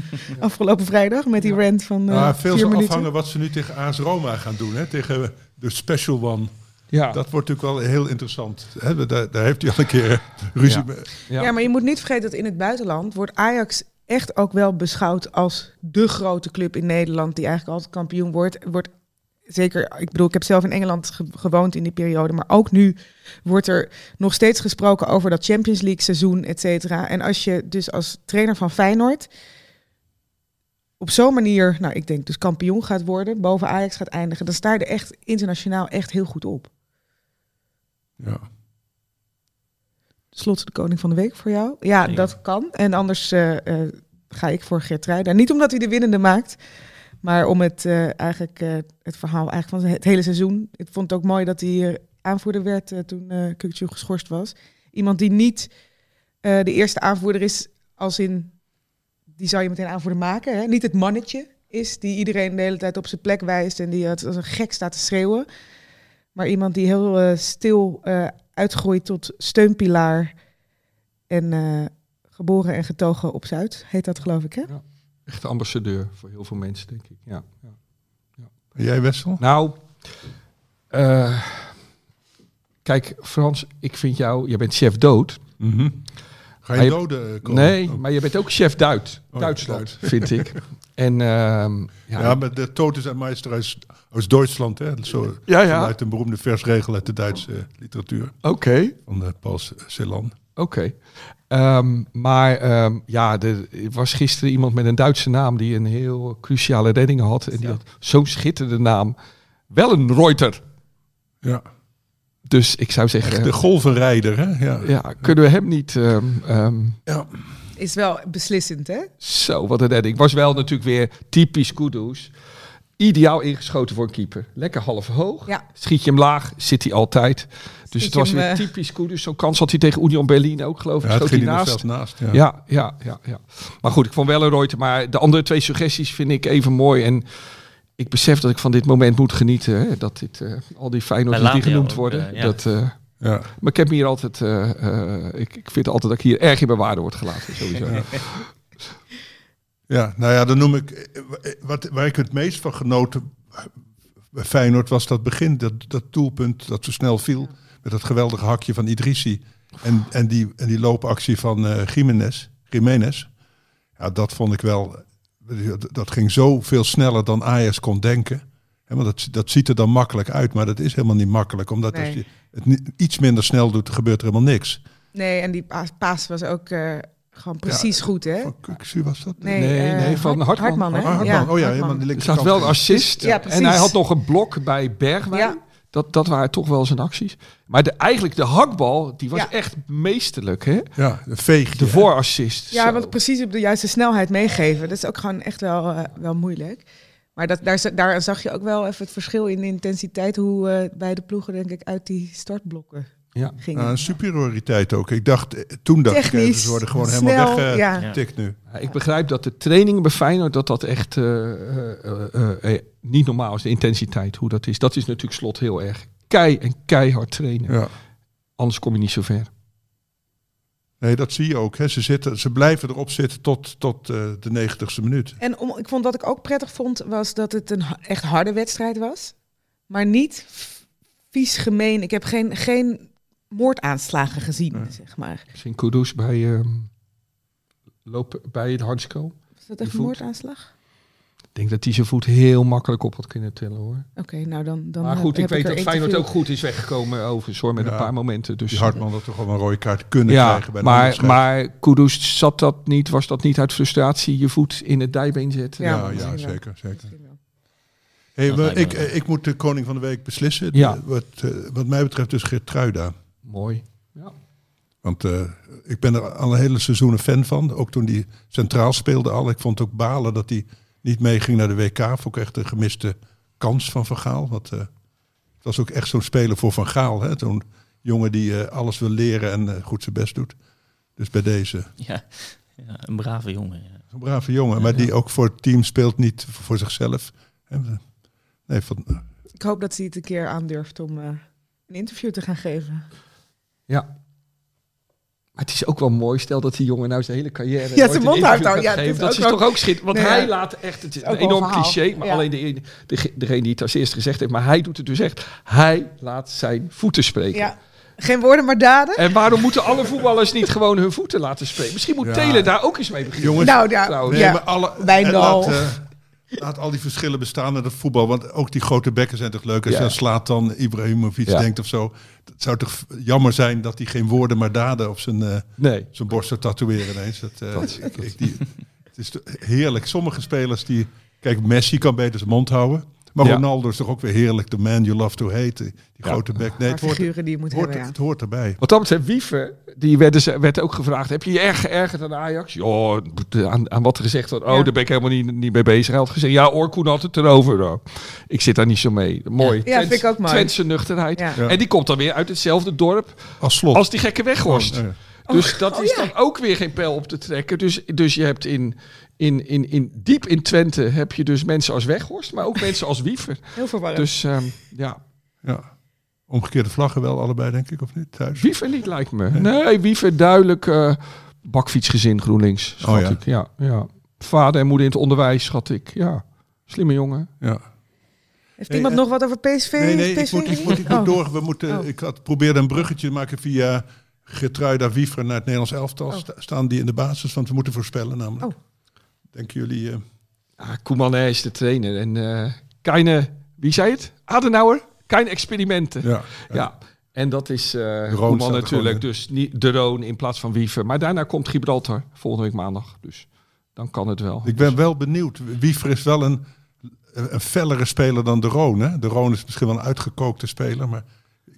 Afgelopen vrijdag met die rant van eh Ah, veel vier zal minuten. afhangen wat ze nu tegen AS Roma gaan doen. Hè? Tegen de special one. Ja, Dat wordt natuurlijk wel heel interessant. Hè? Daar, daar heeft hij al een keer ruzie Ja. mee. ja. Ja, maar je moet niet vergeten dat in het buitenland wordt Ajax echt ook wel beschouwd als de grote club in Nederland die eigenlijk altijd kampioen wordt. Wordt zeker, ik bedoel, ik heb zelf in Engeland ge- gewoond in die periode, maar ook nu wordt er nog steeds gesproken over dat Champions League seizoen, et cetera. En als je dus als trainer van Feyenoord op zo'n manier, nou ik denk dus kampioen gaat worden, boven Ajax gaat eindigen, dan sta je er echt internationaal echt heel goed op. Ja. Slot de koning van de week voor jou? Ja, Zeker. dat kan. En anders eh, eh, ga ik voor Geertruida. Niet omdat hij de winnende maakt, maar om het eh, eigenlijk eh, het verhaal eigenlijk van het hele seizoen. Ik vond het ook mooi dat hij eh, aanvoerder werd toen eh Kukçu geschorst was. Iemand die niet eh, de eerste aanvoerder is, als in die zou je meteen aanvoerder maken. Hè? Niet het mannetje is die iedereen de hele tijd op zijn plek wijst en die het als een gek staat te schreeuwen. Maar iemand die heel eh, stil eh, uitgroeit tot steunpilaar en eh, geboren en getogen op Zuid, heet dat geloof ik, hè? Ja. Echte ambassadeur voor heel veel mensen, denk ik. Ja. ja. En jij Wessel? Nou, eh, kijk Frans, ik vind jou, je bent chef dood. Mhm. Ga je doden eh, komen? Nee, Oh. maar je bent ook chef Duit, Oh, Duitsland, Duits. vind ik. En ehm, ja, Ja, maar de Totes en Meister uit, uit Duitsland, hè? Zo, ja, ja. Vanuit een beroemde versregel uit de Duitse eh, literatuur oké. van eh, Paul Celan. Oké. Ehm, maar ehm, ja, er was gisteren iemand met een Duitse naam die een heel cruciale redding had. En die had zo'n schitterende naam. Wel een Reuter. Ja, Dus ik zou zeggen, de golvenrijder, hè? Ja. ja, kunnen we hem niet... ehm, ehm, Ja. Is wel beslissend, hè? zo, wat een redding. Was wel natuurlijk weer typisch Kudus. Ideaal ingeschoten voor een keeper. Lekker half hoog. Ja. Schiet je hem laag, zit hij altijd. Dus het was hem, weer eh, typisch Kudus. Zo'n kans had hij tegen Union Berlin ook, geloof ik. Ja, Schoot hij naast. naast. Ja. Ja, ja, ja, ja. Maar goed, ik vond wel een Reuter. Maar de andere twee suggesties vind ik even mooi. En ik besef dat ik van dit moment moet genieten. Hè? Dat dit, eh, al die Feyenoorders Bij die genoemd ook, worden. eh, ja. dat, eh, Ja. maar ik heb me hier altijd... eh, eh, ik, ik vind altijd dat ik hier erg in mijn waarde word gelaten. Sowieso. Ja, nou ja, dan noem ik. Wat, waar ik het meest van genoten bij Feyenoord was dat begin, dat, dat doelpunt dat zo snel viel. Met dat geweldige hakje van Idrissi. En, en, die, en die loopactie van eh Jiménez, Jiménez. Ja, dat vond ik wel. Dat ging zo veel sneller dan Ajax kon denken. Hè, want dat, dat ziet er dan makkelijk uit, maar dat is helemaal niet makkelijk. Omdat als je het niet, iets minder snel doet, gebeurt er helemaal niks. Nee, en die paas, paas was ook eh, gewoon precies goed, hè? Van Kuxu was dat? Nee, Nee, eh, nee, van Hart- Hartman. hè? Hartman. Ja, oh ja, Hartman. helemaal die Er zat linkerkant. wel een assist. Ja, precies. en hij had nog een blok bij Bergwijn. Dat, dat waren toch wel zijn acties. Maar de, eigenlijk de hakbal, die was Ja. echt meesterlijk. Hè? Ja, een veegje. De voorassist. Ja, Zo. want precies op de juiste snelheid meegeven. Dat is ook gewoon echt wel, eh, wel moeilijk. Maar dat, daar, daar zag je ook wel even het verschil in de intensiteit... hoe eh beide ploegen, denk ik, uit die startblokken Ja. gingen. Een superioriteit ook. Ik dacht, eh, toen dacht ik, Technisch, even, ze worden gewoon snel, helemaal weggetikt ja. Nu. Ja, ik begrijp dat de trainingen bij Feyenoord, dat dat echt eh, eh, niet normaal is. De intensiteit, hoe dat is. Dat is natuurlijk slot heel erg. Kei en keihard trainen. Ja. Anders kom je niet zo ver. Nee, dat zie je ook. Hè. Ze, zitten, ze blijven erop zitten tot, tot eh, de negentigste minuut. En om, ik vond wat ik ook prettig vond, was dat het een echt harde wedstrijd was. Maar niet vies gemeen. Ik heb geen, geen moordaanslagen gezien, zeg maar. Misschien Kudus bij, ehm lopen, bij het Hansko. Is dat echt een moordaanslag? Ik denk dat hij zijn voet heel makkelijk op had kunnen tillen hoor. Oké, nou dan, dan maar heb- goed, ik heb weet er dat Feyenoord ook goed is weggekomen overigens hoor, met Ja. een paar momenten. Dus, Die Hartman had toch wel een rode kaart kunnen ja, krijgen bij de maar, maar Kudus zat dat niet, was dat niet uit frustratie je voet in het dijbeen zetten? Ja, Ja, zeker. zeker. Hey, ik, eh, ik moet de koning van de week beslissen. Ja. De- Wat, eh, wat mij betreft dus Geertruida. Mooi. Ja. Want eh, ik ben er al een hele seizoen een fan van. Ook toen hij centraal speelde al. Ik vond het ook balen dat hij niet meeging naar de WK. Vond ik echt een gemiste kans van Van Gaal. Want eh, het was ook echt zo'n speler voor Van Gaal. hè. Zo'n jongen die eh, alles wil leren en goed zijn best doet. Dus bij deze, Ja, ja een brave jongen. Ja. een brave jongen. Maar die ook voor het team speelt, niet voor zichzelf. Nee, van, Ik hoop dat hij het een keer aandurft om eh, een interview te gaan geven. Ja. Maar het is ook wel mooi, stel dat die jongen nou zijn hele carrière... Ja, zijn mond houdt al. Ja, het geven. is dat ook is toch ook schitterend. Want Nee, hij ja. laat echt, het is een enorm verhaal. cliché, maar Ja. alleen de, de, degene die het als eerste gezegd heeft, maar hij doet het dus echt. Hij laat zijn voeten spreken. Ja, geen woorden maar daden. En waarom moeten alle voetballers niet gewoon hun voeten laten spreken? Misschien moet Ja. Telen daar ook eens mee beginnen. jongens, nou, trouwens. Nee, ja. maar alle, Wijndal. en Laat, eh, laat al die verschillen bestaan in het voetbal. Want ook die grote bekken zijn toch leuk. Als Ja. je aan Slatan Ibrahimovic Ja. denkt of zo. Het zou toch jammer zijn dat hij geen woorden maar daden op zijn, Nee. zijn borst zou tatoeëren ineens. Dat, eh, ik, ik- die, het is heerlijk. Sommige spelers die... Kijk, Messi kan beter zijn mond houden. Maar Ja. Ronaldo is toch ook weer heerlijk. The man you love to hate. Die Ja. grote bek. Nee, het hoort, figuren die je moet het, hoort, hebben, ja. het hoort erbij. Wat dat betreft, Wiever, die werd, dus, werd ook gevraagd: heb je je erg geërgerd aan Ajax? Ja, aan, aan wat er gezegd wordt. Oh, Ja. daar ben ik helemaal niet, niet mee bezig. Hij had gezegd: ja, Orkoen had het erover. Nou, ik zit daar niet zo mee. Mooi. Ja, vind ik ook mooi. Twentse nuchterheid. Ja. Ja. En die komt dan weer uit hetzelfde dorp Als slot. als die gekke weghorst. Oh. Dus dat oh is ja. dan ook weer geen pijl op te trekken. Dus, dus je hebt in, in, in, in, diep in Twente heb je dus mensen als Weghorst, maar ook mensen als Wiever. Heel verwarrend. Dus ehm, ja, Ja. Omgekeerde vlaggen wel allebei, denk ik, of niet? Thuis. Wiever niet lijkt me. Nee, Wiever duidelijk eh bakfietsgezin GroenLinks. schat Oh ja. ik. Ja, ja. vader en moeder in het onderwijs, schat ik. Ja, slimme jongen. Ja. Heeft iemand eh, nog wat over PSV? Nee, nee, ik PSV? moet, ik moet, ik moet Oh. door. We moeten, Oh. Ik had probeerde een bruggetje te maken via Getruida Wiever naar het Nederlands elftal. Oh. Sta- Staan die in de basis? Want we moeten voorspellen namelijk. Denken jullie... eh, Ah, Koeman is de trainer. En eh keine, wie zei het? Adenauer? Keine experimenten. Ja. ja. En dat is Roon Koeman natuurlijk. Dus niet de Roon in plaats van Wiever. Maar daarna komt Gibraltar volgende week maandag. Dus dan kan het wel. Ik ben wel benieuwd. Wiever is wel een, een fellere speler dan de Roon. Hè? De Roon is misschien wel een uitgekookte speler. Maar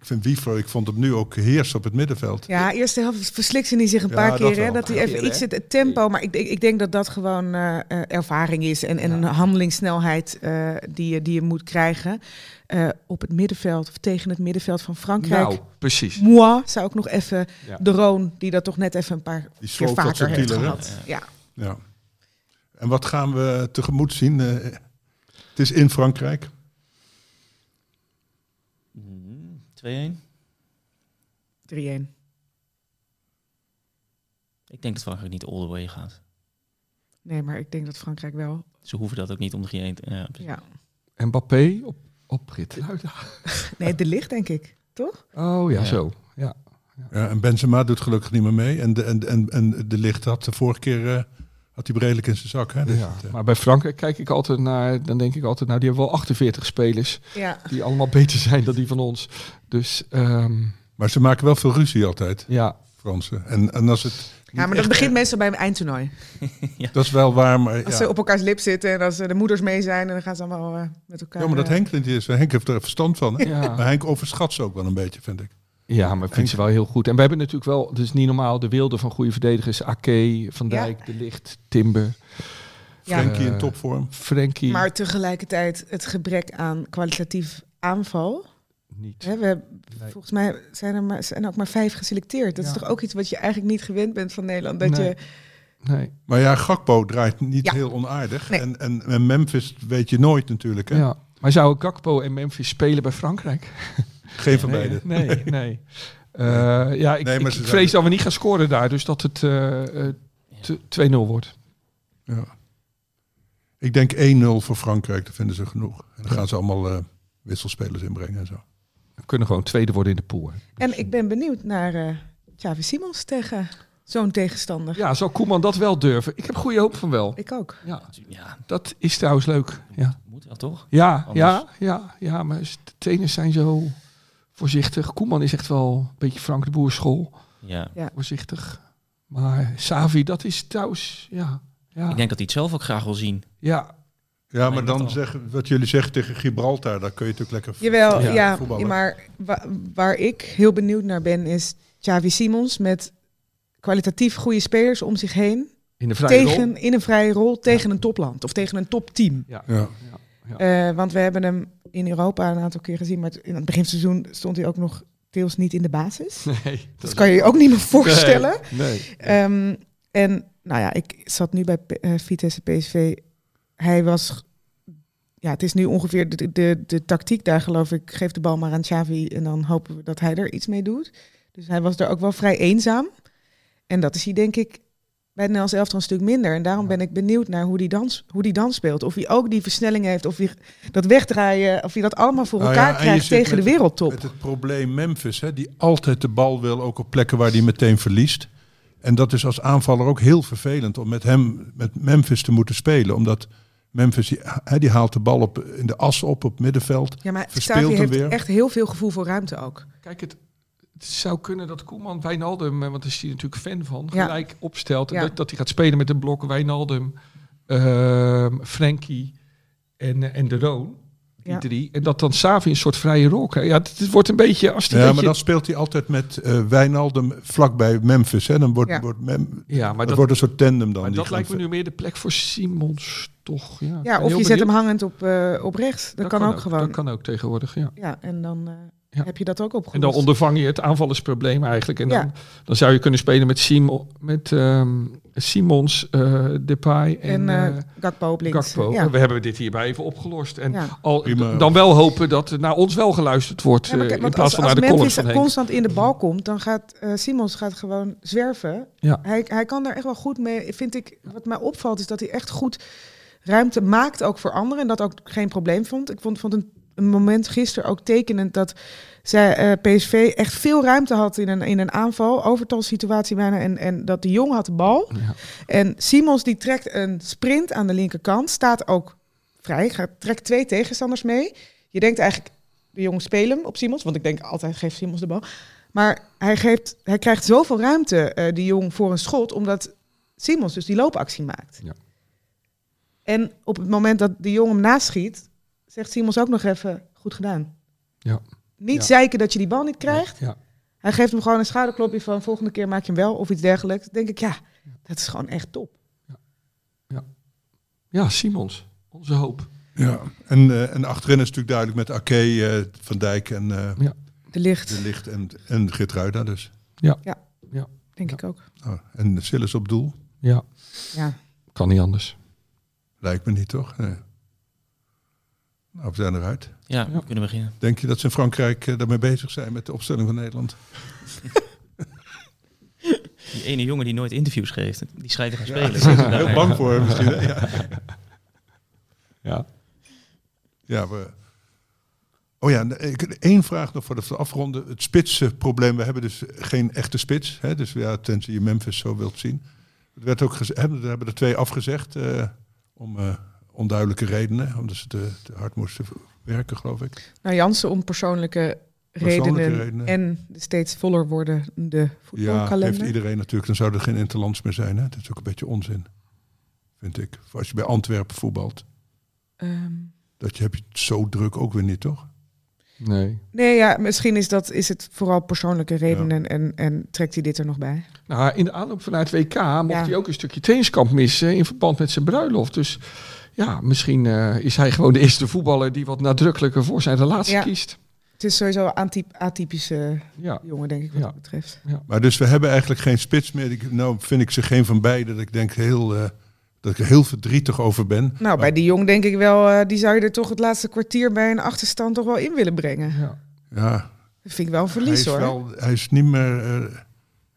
vind Wiever, ik vond hem nu ook heersen op het middenveld. Ja, eerste helft verslikte hij zich een Ja, paar dat keer. Hè, dat hij even keer, iets hè? het, tempo. Maar ik, denk- ik denk dat dat gewoon eh, eh, ervaring is. En, en een handelingssnelheid eh, die, je, die je moet krijgen. eh, op het middenveld of tegen het middenveld van Frankrijk. Nou, precies. Moi zou ik nog even Ja. de Roon, die dat toch net even een paar Die keer vaker heeft gehad. Ja. Ja. En wat gaan we tegemoet zien? Eh, het is in Frankrijk. Mm, 2-1. 3-1. Ik denk dat Frankrijk niet all the way gaat. Nee, maar ik denk dat Frankrijk wel. Ze hoeven dat ook niet om de 3-1 te... Ja. Mbappé op, op Ritluida. Nee, de licht denk ik. Toch? Oh ja, Ja. zo. Ja. Ja, en Benzema doet gelukkig niet meer mee. En de, en, en, en de licht had de vorige keer eh, had hij redelijk in zijn zak. Hè? Dus ja. het, eh, Maar bij Frankrijk kijk ik altijd naar, dan denk ik altijd, nou die hebben wel 48 spelers Ja. die allemaal beter zijn dan die van ons. Dus ehm, maar ze maken wel veel ruzie altijd, ja, Fransen. En, en als het. Ja, maar dat begint meestal bij een eindtoernooi. Dat is wel waar, maar. Als Ja, ze op elkaars lip zitten en als de moeders mee zijn, en dan gaan ze allemaal eh, met elkaar. ja maar dat eh, Henk niet is. Henk heeft er verstand van. Hè? ja. Maar Henk overschat ze ook wel een beetje, vind ik. Ja, maar ik vind ze wel heel goed. En we hebben natuurlijk wel, het is niet normaal, de wilde van goede verdedigers. Ake, Van Ja. Dijk, De Licht, Timber, Ja. Frenkie in Eh, topvorm. Frenkie. Maar tegelijkertijd het gebrek aan kwalitatief aanval. niet. Hè, we, hebben- Nee. Volgens mij zijn er, maar, zijn er ook maar vijf geselecteerd. Dat is toch ook iets wat je eigenlijk niet gewend bent van Nederland. Dat Nee. je, Nee. Maar ja, Gakpo draait niet Ja. heel onaardig. Nee. En, en, en Memphis weet je nooit natuurlijk. Hè? Ja. Maar zouden Gakpo en Memphis spelen bij Frankrijk? Geen van nee, beide. Nee, nee. Eh, ja, ik, Nee, ik, vrees dat we niet gaan scoren daar. Dus dat het eh, eh, t- 2-0 wordt. Ja. Ik denk 1-0 voor Frankrijk, dat vinden ze genoeg. En dan gaan ze allemaal eh, wisselspelers inbrengen en zo. We kunnen gewoon tweede worden in de pool. hè. en ik ben benieuwd naar eh Xavi Simons tegen zo'n tegenstander. Ja, zou Koeman dat wel durven? Ik heb goede hoop van wel. Ik ook. Ja, Ja, dat is trouwens leuk. Ja, moet wel toch? ja, Anders- ja, ja, ja maar de trainers zijn zo voorzichtig. Koeman is echt wel een beetje Frank de Boer school. Ja. Voorzichtig. Maar Savi, dat is trouwens, ja. Ja, Ik denk dat hij het zelf ook graag wil zien. ja, Ja, maar dan zeggen, wat jullie zeggen tegen Gibraltar, daar kun je natuurlijk lekker Jawel, Ja, ja, voetballen. maar wa- waar ik heel benieuwd naar ben is Xavi Simons met kwalitatief goede spelers om zich heen. in de vrije tegen, rol. in een vrije rol tegen een topland of tegen een topteam. Ja. Ja. Eh, want we hebben hem in Europa een aantal keer gezien, maar in het beginseizoen stond hij ook nog deels niet in de basis. Nee, Dat kan je je ook niet meer voorstellen. Nee, nee. Ehm, en nou ja, ik zat nu bij P- eh, Vitesse PSV. Hij was, ja, het is nu ongeveer de, de, de tactiek daar geloof ik. Geef de bal maar aan Xavi en dan hopen we dat hij er iets mee doet. Dus hij was daar ook wel vrij eenzaam. En dat is hij denk ik bij het Nederlands elftal een stuk minder. En daarom ben ik benieuwd naar hoe die dan, hoe die dan speelt. Of hij ook die versnelling heeft, of hij dat wegdraaien, of hij dat allemaal voor Nou ja, elkaar krijgt tegen de wereldtop. Met het probleem Memphis, hè, die altijd de bal wil, ook op plekken waar hij meteen verliest. En dat is als aanvaller ook heel vervelend om met hem, met Memphis te moeten spelen. Omdat Memphis, die, hè, die haalt de bal op, in de as op, op het middenveld. Ja, maar verspeelt Xavi hem heeft weer. echt heel veel gevoel voor ruimte ook. Kijk, het, het zou kunnen dat Koeman Wijnaldum, eh, want daar is hij natuurlijk fan van, Ja. gelijk opstelt. En. Dat, dat hij gaat spelen met een blok Wijnaldum, ehm Frenkie en, eh, en de Roon. Die Ja. drie. En dat dan Savi een soort vrije rol krijgt. Ja, het, het wordt een beetje... Als die Ja, beetje, maar dan speelt hij altijd met eh Wijnaldum vlakbij Memphis. Hè. Dan wordt, Ja. wordt, Mem, ja, maar dat wordt een soort tandem dan. maar die dat lijkt me nu meer de plek voor Simons, toch? Ja, Ja, of je zet hem hangend op, eh, op rechts. Dat, kan, ook gewoon. Dat kan ook tegenwoordig, ja. Ja, en dan, eh, Ja. heb je dat ook En opgelost. dan ondervang je het aanvallersprobleem eigenlijk. En dan, Ja. dan zou je kunnen spelen met, Simon, met ehm, Simons, eh, Depay en, en eh, eh, Gakpo op links. Gakpo. Ja. We hebben dit hierbij even opgelost. En Ja. al, dan wel hopen dat er naar ons wel geluisterd wordt. Ja, maar eh, kijk, in plaats als, van als naar de columns van Henk. constant in de bal komt, dan gaat eh, Simons gaat gewoon zwerven. Ja. Hij, hij kan daar echt wel goed mee. Vind ik, wat mij opvalt, is dat hij echt goed ruimte maakt ook voor anderen. En dat ook geen probleem vond. Ik vond, vond een, een moment gisteren ook tekenend dat zij, eh, PSV echt veel ruimte had in een, in een aanval. Overtalsituatie bijna. En, en dat de Jong had de bal. Ja. En Simons die trekt een sprint aan de linkerkant. Staat ook vrij. Gaat, trekt twee tegenstanders mee. Je denkt eigenlijk, de jongen spelen hem op Simons. Want ik denk altijd, geeft Simons de bal. Maar hij, geeft, hij krijgt zoveel ruimte, eh die jong, voor een schot. Omdat Simons dus die loopactie maakt. Ja. En op het moment dat de jong hem naschiet, zegt Simons ook nog even, goed gedaan. Ja. Niet Ja. zeiken dat je die bal niet krijgt. Ja. Hij geeft hem gewoon een schouderklopje van volgende keer maak je hem wel of iets dergelijks. Dan denk ik, ja, dat is gewoon echt top. ja, Simons, onze hoop. Ja, en, eh, en achterin is natuurlijk duidelijk met Ake, eh, Van Dijk en eh, De licht, De Licht en, en Geertruida dus. denk ik ook. Oh, en Sillis op doel? Ja, Ja. kan niet anders. Lijkt me niet, toch? Nee. Nou, we zijn eruit. Ja, Ja. we kunnen beginnen. Denk je dat ze in Frankrijk eh, daarmee bezig zijn met de opstelling van Nederland? Die ene jongen die nooit interviews geeft, die schijnt te gaan Ja, spelen. daar zijn heel bang voor misschien. Ja. Ja. Ja, we... Oh ja, één vraag nog voor de afronden. Het spitsprobleem. We hebben dus geen echte spits. Hè? Dus ja, tenzij je Memphis zo wilt zien. Er werd ook hebben, er hebben er twee afgezegd. eh, om eh, onduidelijke redenen. Omdat ze te, te hard moesten werken, geloof ik. Nou, Jansen om persoonlijke, Persoonlijke redenen, redenen. en de steeds voller wordende Ja, voetbalkalender. geeft iedereen natuurlijk. Dan zou er geen interlands meer zijn. Hè? Dat is ook een beetje onzin. Vind ik. Voor Als je bij Antwerpen voetbalt. Ehm, Dat je, heb je het zo druk ook weer niet, toch? Nee. nee, ja, misschien is, dat, is het vooral persoonlijke redenen en, en trekt hij dit er nog bij. Nou, in de aanloop vanuit WK mocht Ja. hij ook een stukje trainingskamp missen in verband met zijn bruiloft. Dus ja, misschien eh, is hij gewoon de eerste voetballer die wat nadrukkelijker voor zijn relatie Ja. kiest. Het is sowieso een atyp- atypische Ja. jongen, denk ik, wat Ja. dat betreft. Maar dus we hebben eigenlijk geen spits meer. Ik, nou vind ik ze geen van beide. Dat ik denk heel, eh, dat ik er heel verdrietig over ben. Nou, bij die jong denk ik wel, eh, die zou je er toch het laatste kwartier bij een achterstand toch wel in willen brengen. Ja. Ja, Dat vind ik wel een hij verlies is, hoor. wel, hij is niet meer.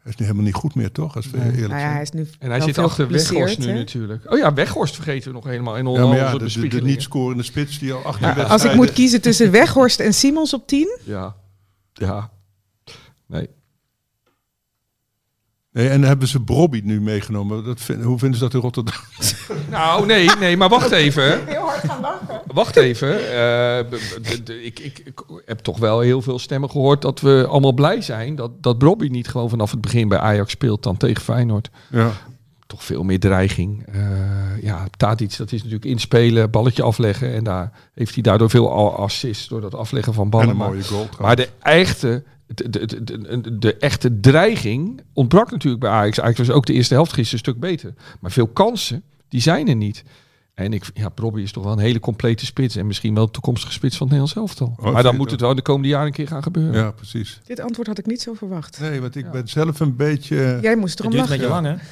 Hij is nu helemaal niet goed meer, toch? Als we Nee. eerlijk nou ja, zijn. hij is nu En hij zit achter Weghorst nu natuurlijk. Oh ja, Weghorst vergeten we nog helemaal in Ja, maar ja, de, de, de niet scorende spits die al 18 Ja, Als ik moet kiezen tussen Weghorst en Simons op 10, Ja. Ja. Nee. Nee, en hebben ze Brobby nu meegenomen? Dat vind- hoe vinden ze dat in Rotterdam? Nou, nee, nee, maar wacht even. heel hard gaan lachen. Wacht even. Eh, b- b- de- ik, ik, ik heb toch wel heel veel stemmen gehoord dat we allemaal blij zijn dat, dat Bobby niet gewoon vanaf het begin bij Ajax speelt dan tegen Feyenoord. Ja. Toch veel meer dreiging. Eh ja, Tadic, dat is natuurlijk inspelen, balletje afleggen. En daar heeft hij daardoor veel al assists door dat afleggen van En ballen. een Maar, mooie goal. maar de echte, de, de, de, de, de echte dreiging ontbrak natuurlijk bij Ajax. Ajax was ook de eerste helft gisteren een stuk beter. Maar veel kansen, die zijn er niet. En ik, ja, Robbie is toch wel een hele complete spits. En misschien wel de toekomstige spits van het Nederlands elftal. Oh, maar dan moet dat? het wel de komende jaren een keer gaan gebeuren. Ja, precies. Dit antwoord had ik niet zo verwacht. Nee, want ik Ja. ben zelf een beetje... Jij moest Het erom duurt een lachen. beetje lang, hè?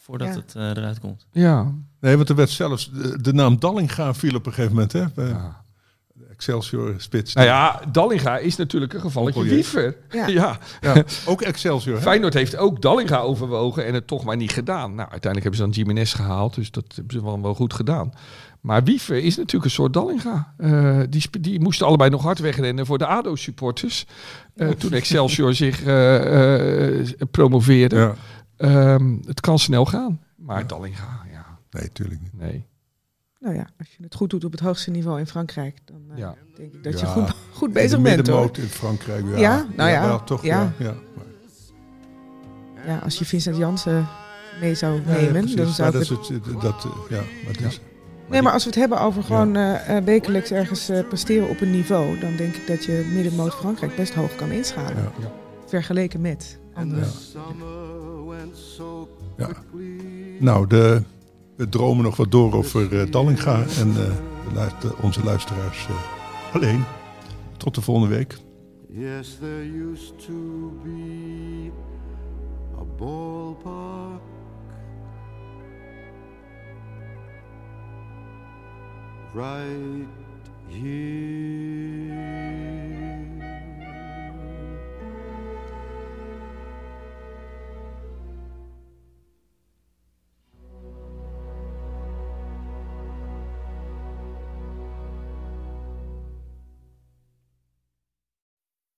Voordat Ja. het eh, eruit komt. Ja. Nee, want er werd zelfs... De, de naam Dallinga viel op een gegeven moment, hè? Ja. Excelsior spits. Nou ja, Dallinga is natuurlijk een gevalletje wiever. Ja. Ja. Ja, ook Excelsior, hè? Feyenoord heeft ook Dallinga overwogen en het toch maar niet gedaan. Nou, uiteindelijk hebben ze dan Jiménez gehaald, dus dat hebben ze wel, wel goed gedaan. Maar Wiever is natuurlijk een soort Dallinga. Eh, die, die moesten allebei nog hard wegrennen voor de ADO-supporters. eh, toen Excelsior zich eh, eh, promoveerde. Ja. Ehm, het kan snel gaan. Maar Dallinga, ja, Nee, tuurlijk niet. nee. Nou ja, als je het goed doet op het hoogste niveau in Frankrijk, dan eh, Ja. denk ik dat je Ja. goed, goed In bezig de bent hoor. middenmoot in Frankrijk, ja. Ja, nou ja, wel, toch, ja. ja. ja. Ja, als je Vincent Jansen mee zou Ja, ja, nemen, dan zou dat het... is het, dat, eh, ja, maar het is, Nee, maar als we het hebben over gewoon eh, wekelijks ergens eh, presteren op een niveau, dan denk ik dat je middenmoot Frankrijk best hoog kan inschalen. Ja. Ja. Vergeleken met. Ja. Nou, de, we dromen nog wat door over eh, Dallinga en eh, onze luisteraars eh, alleen. Tot de volgende week. Yes, there used to be a right here.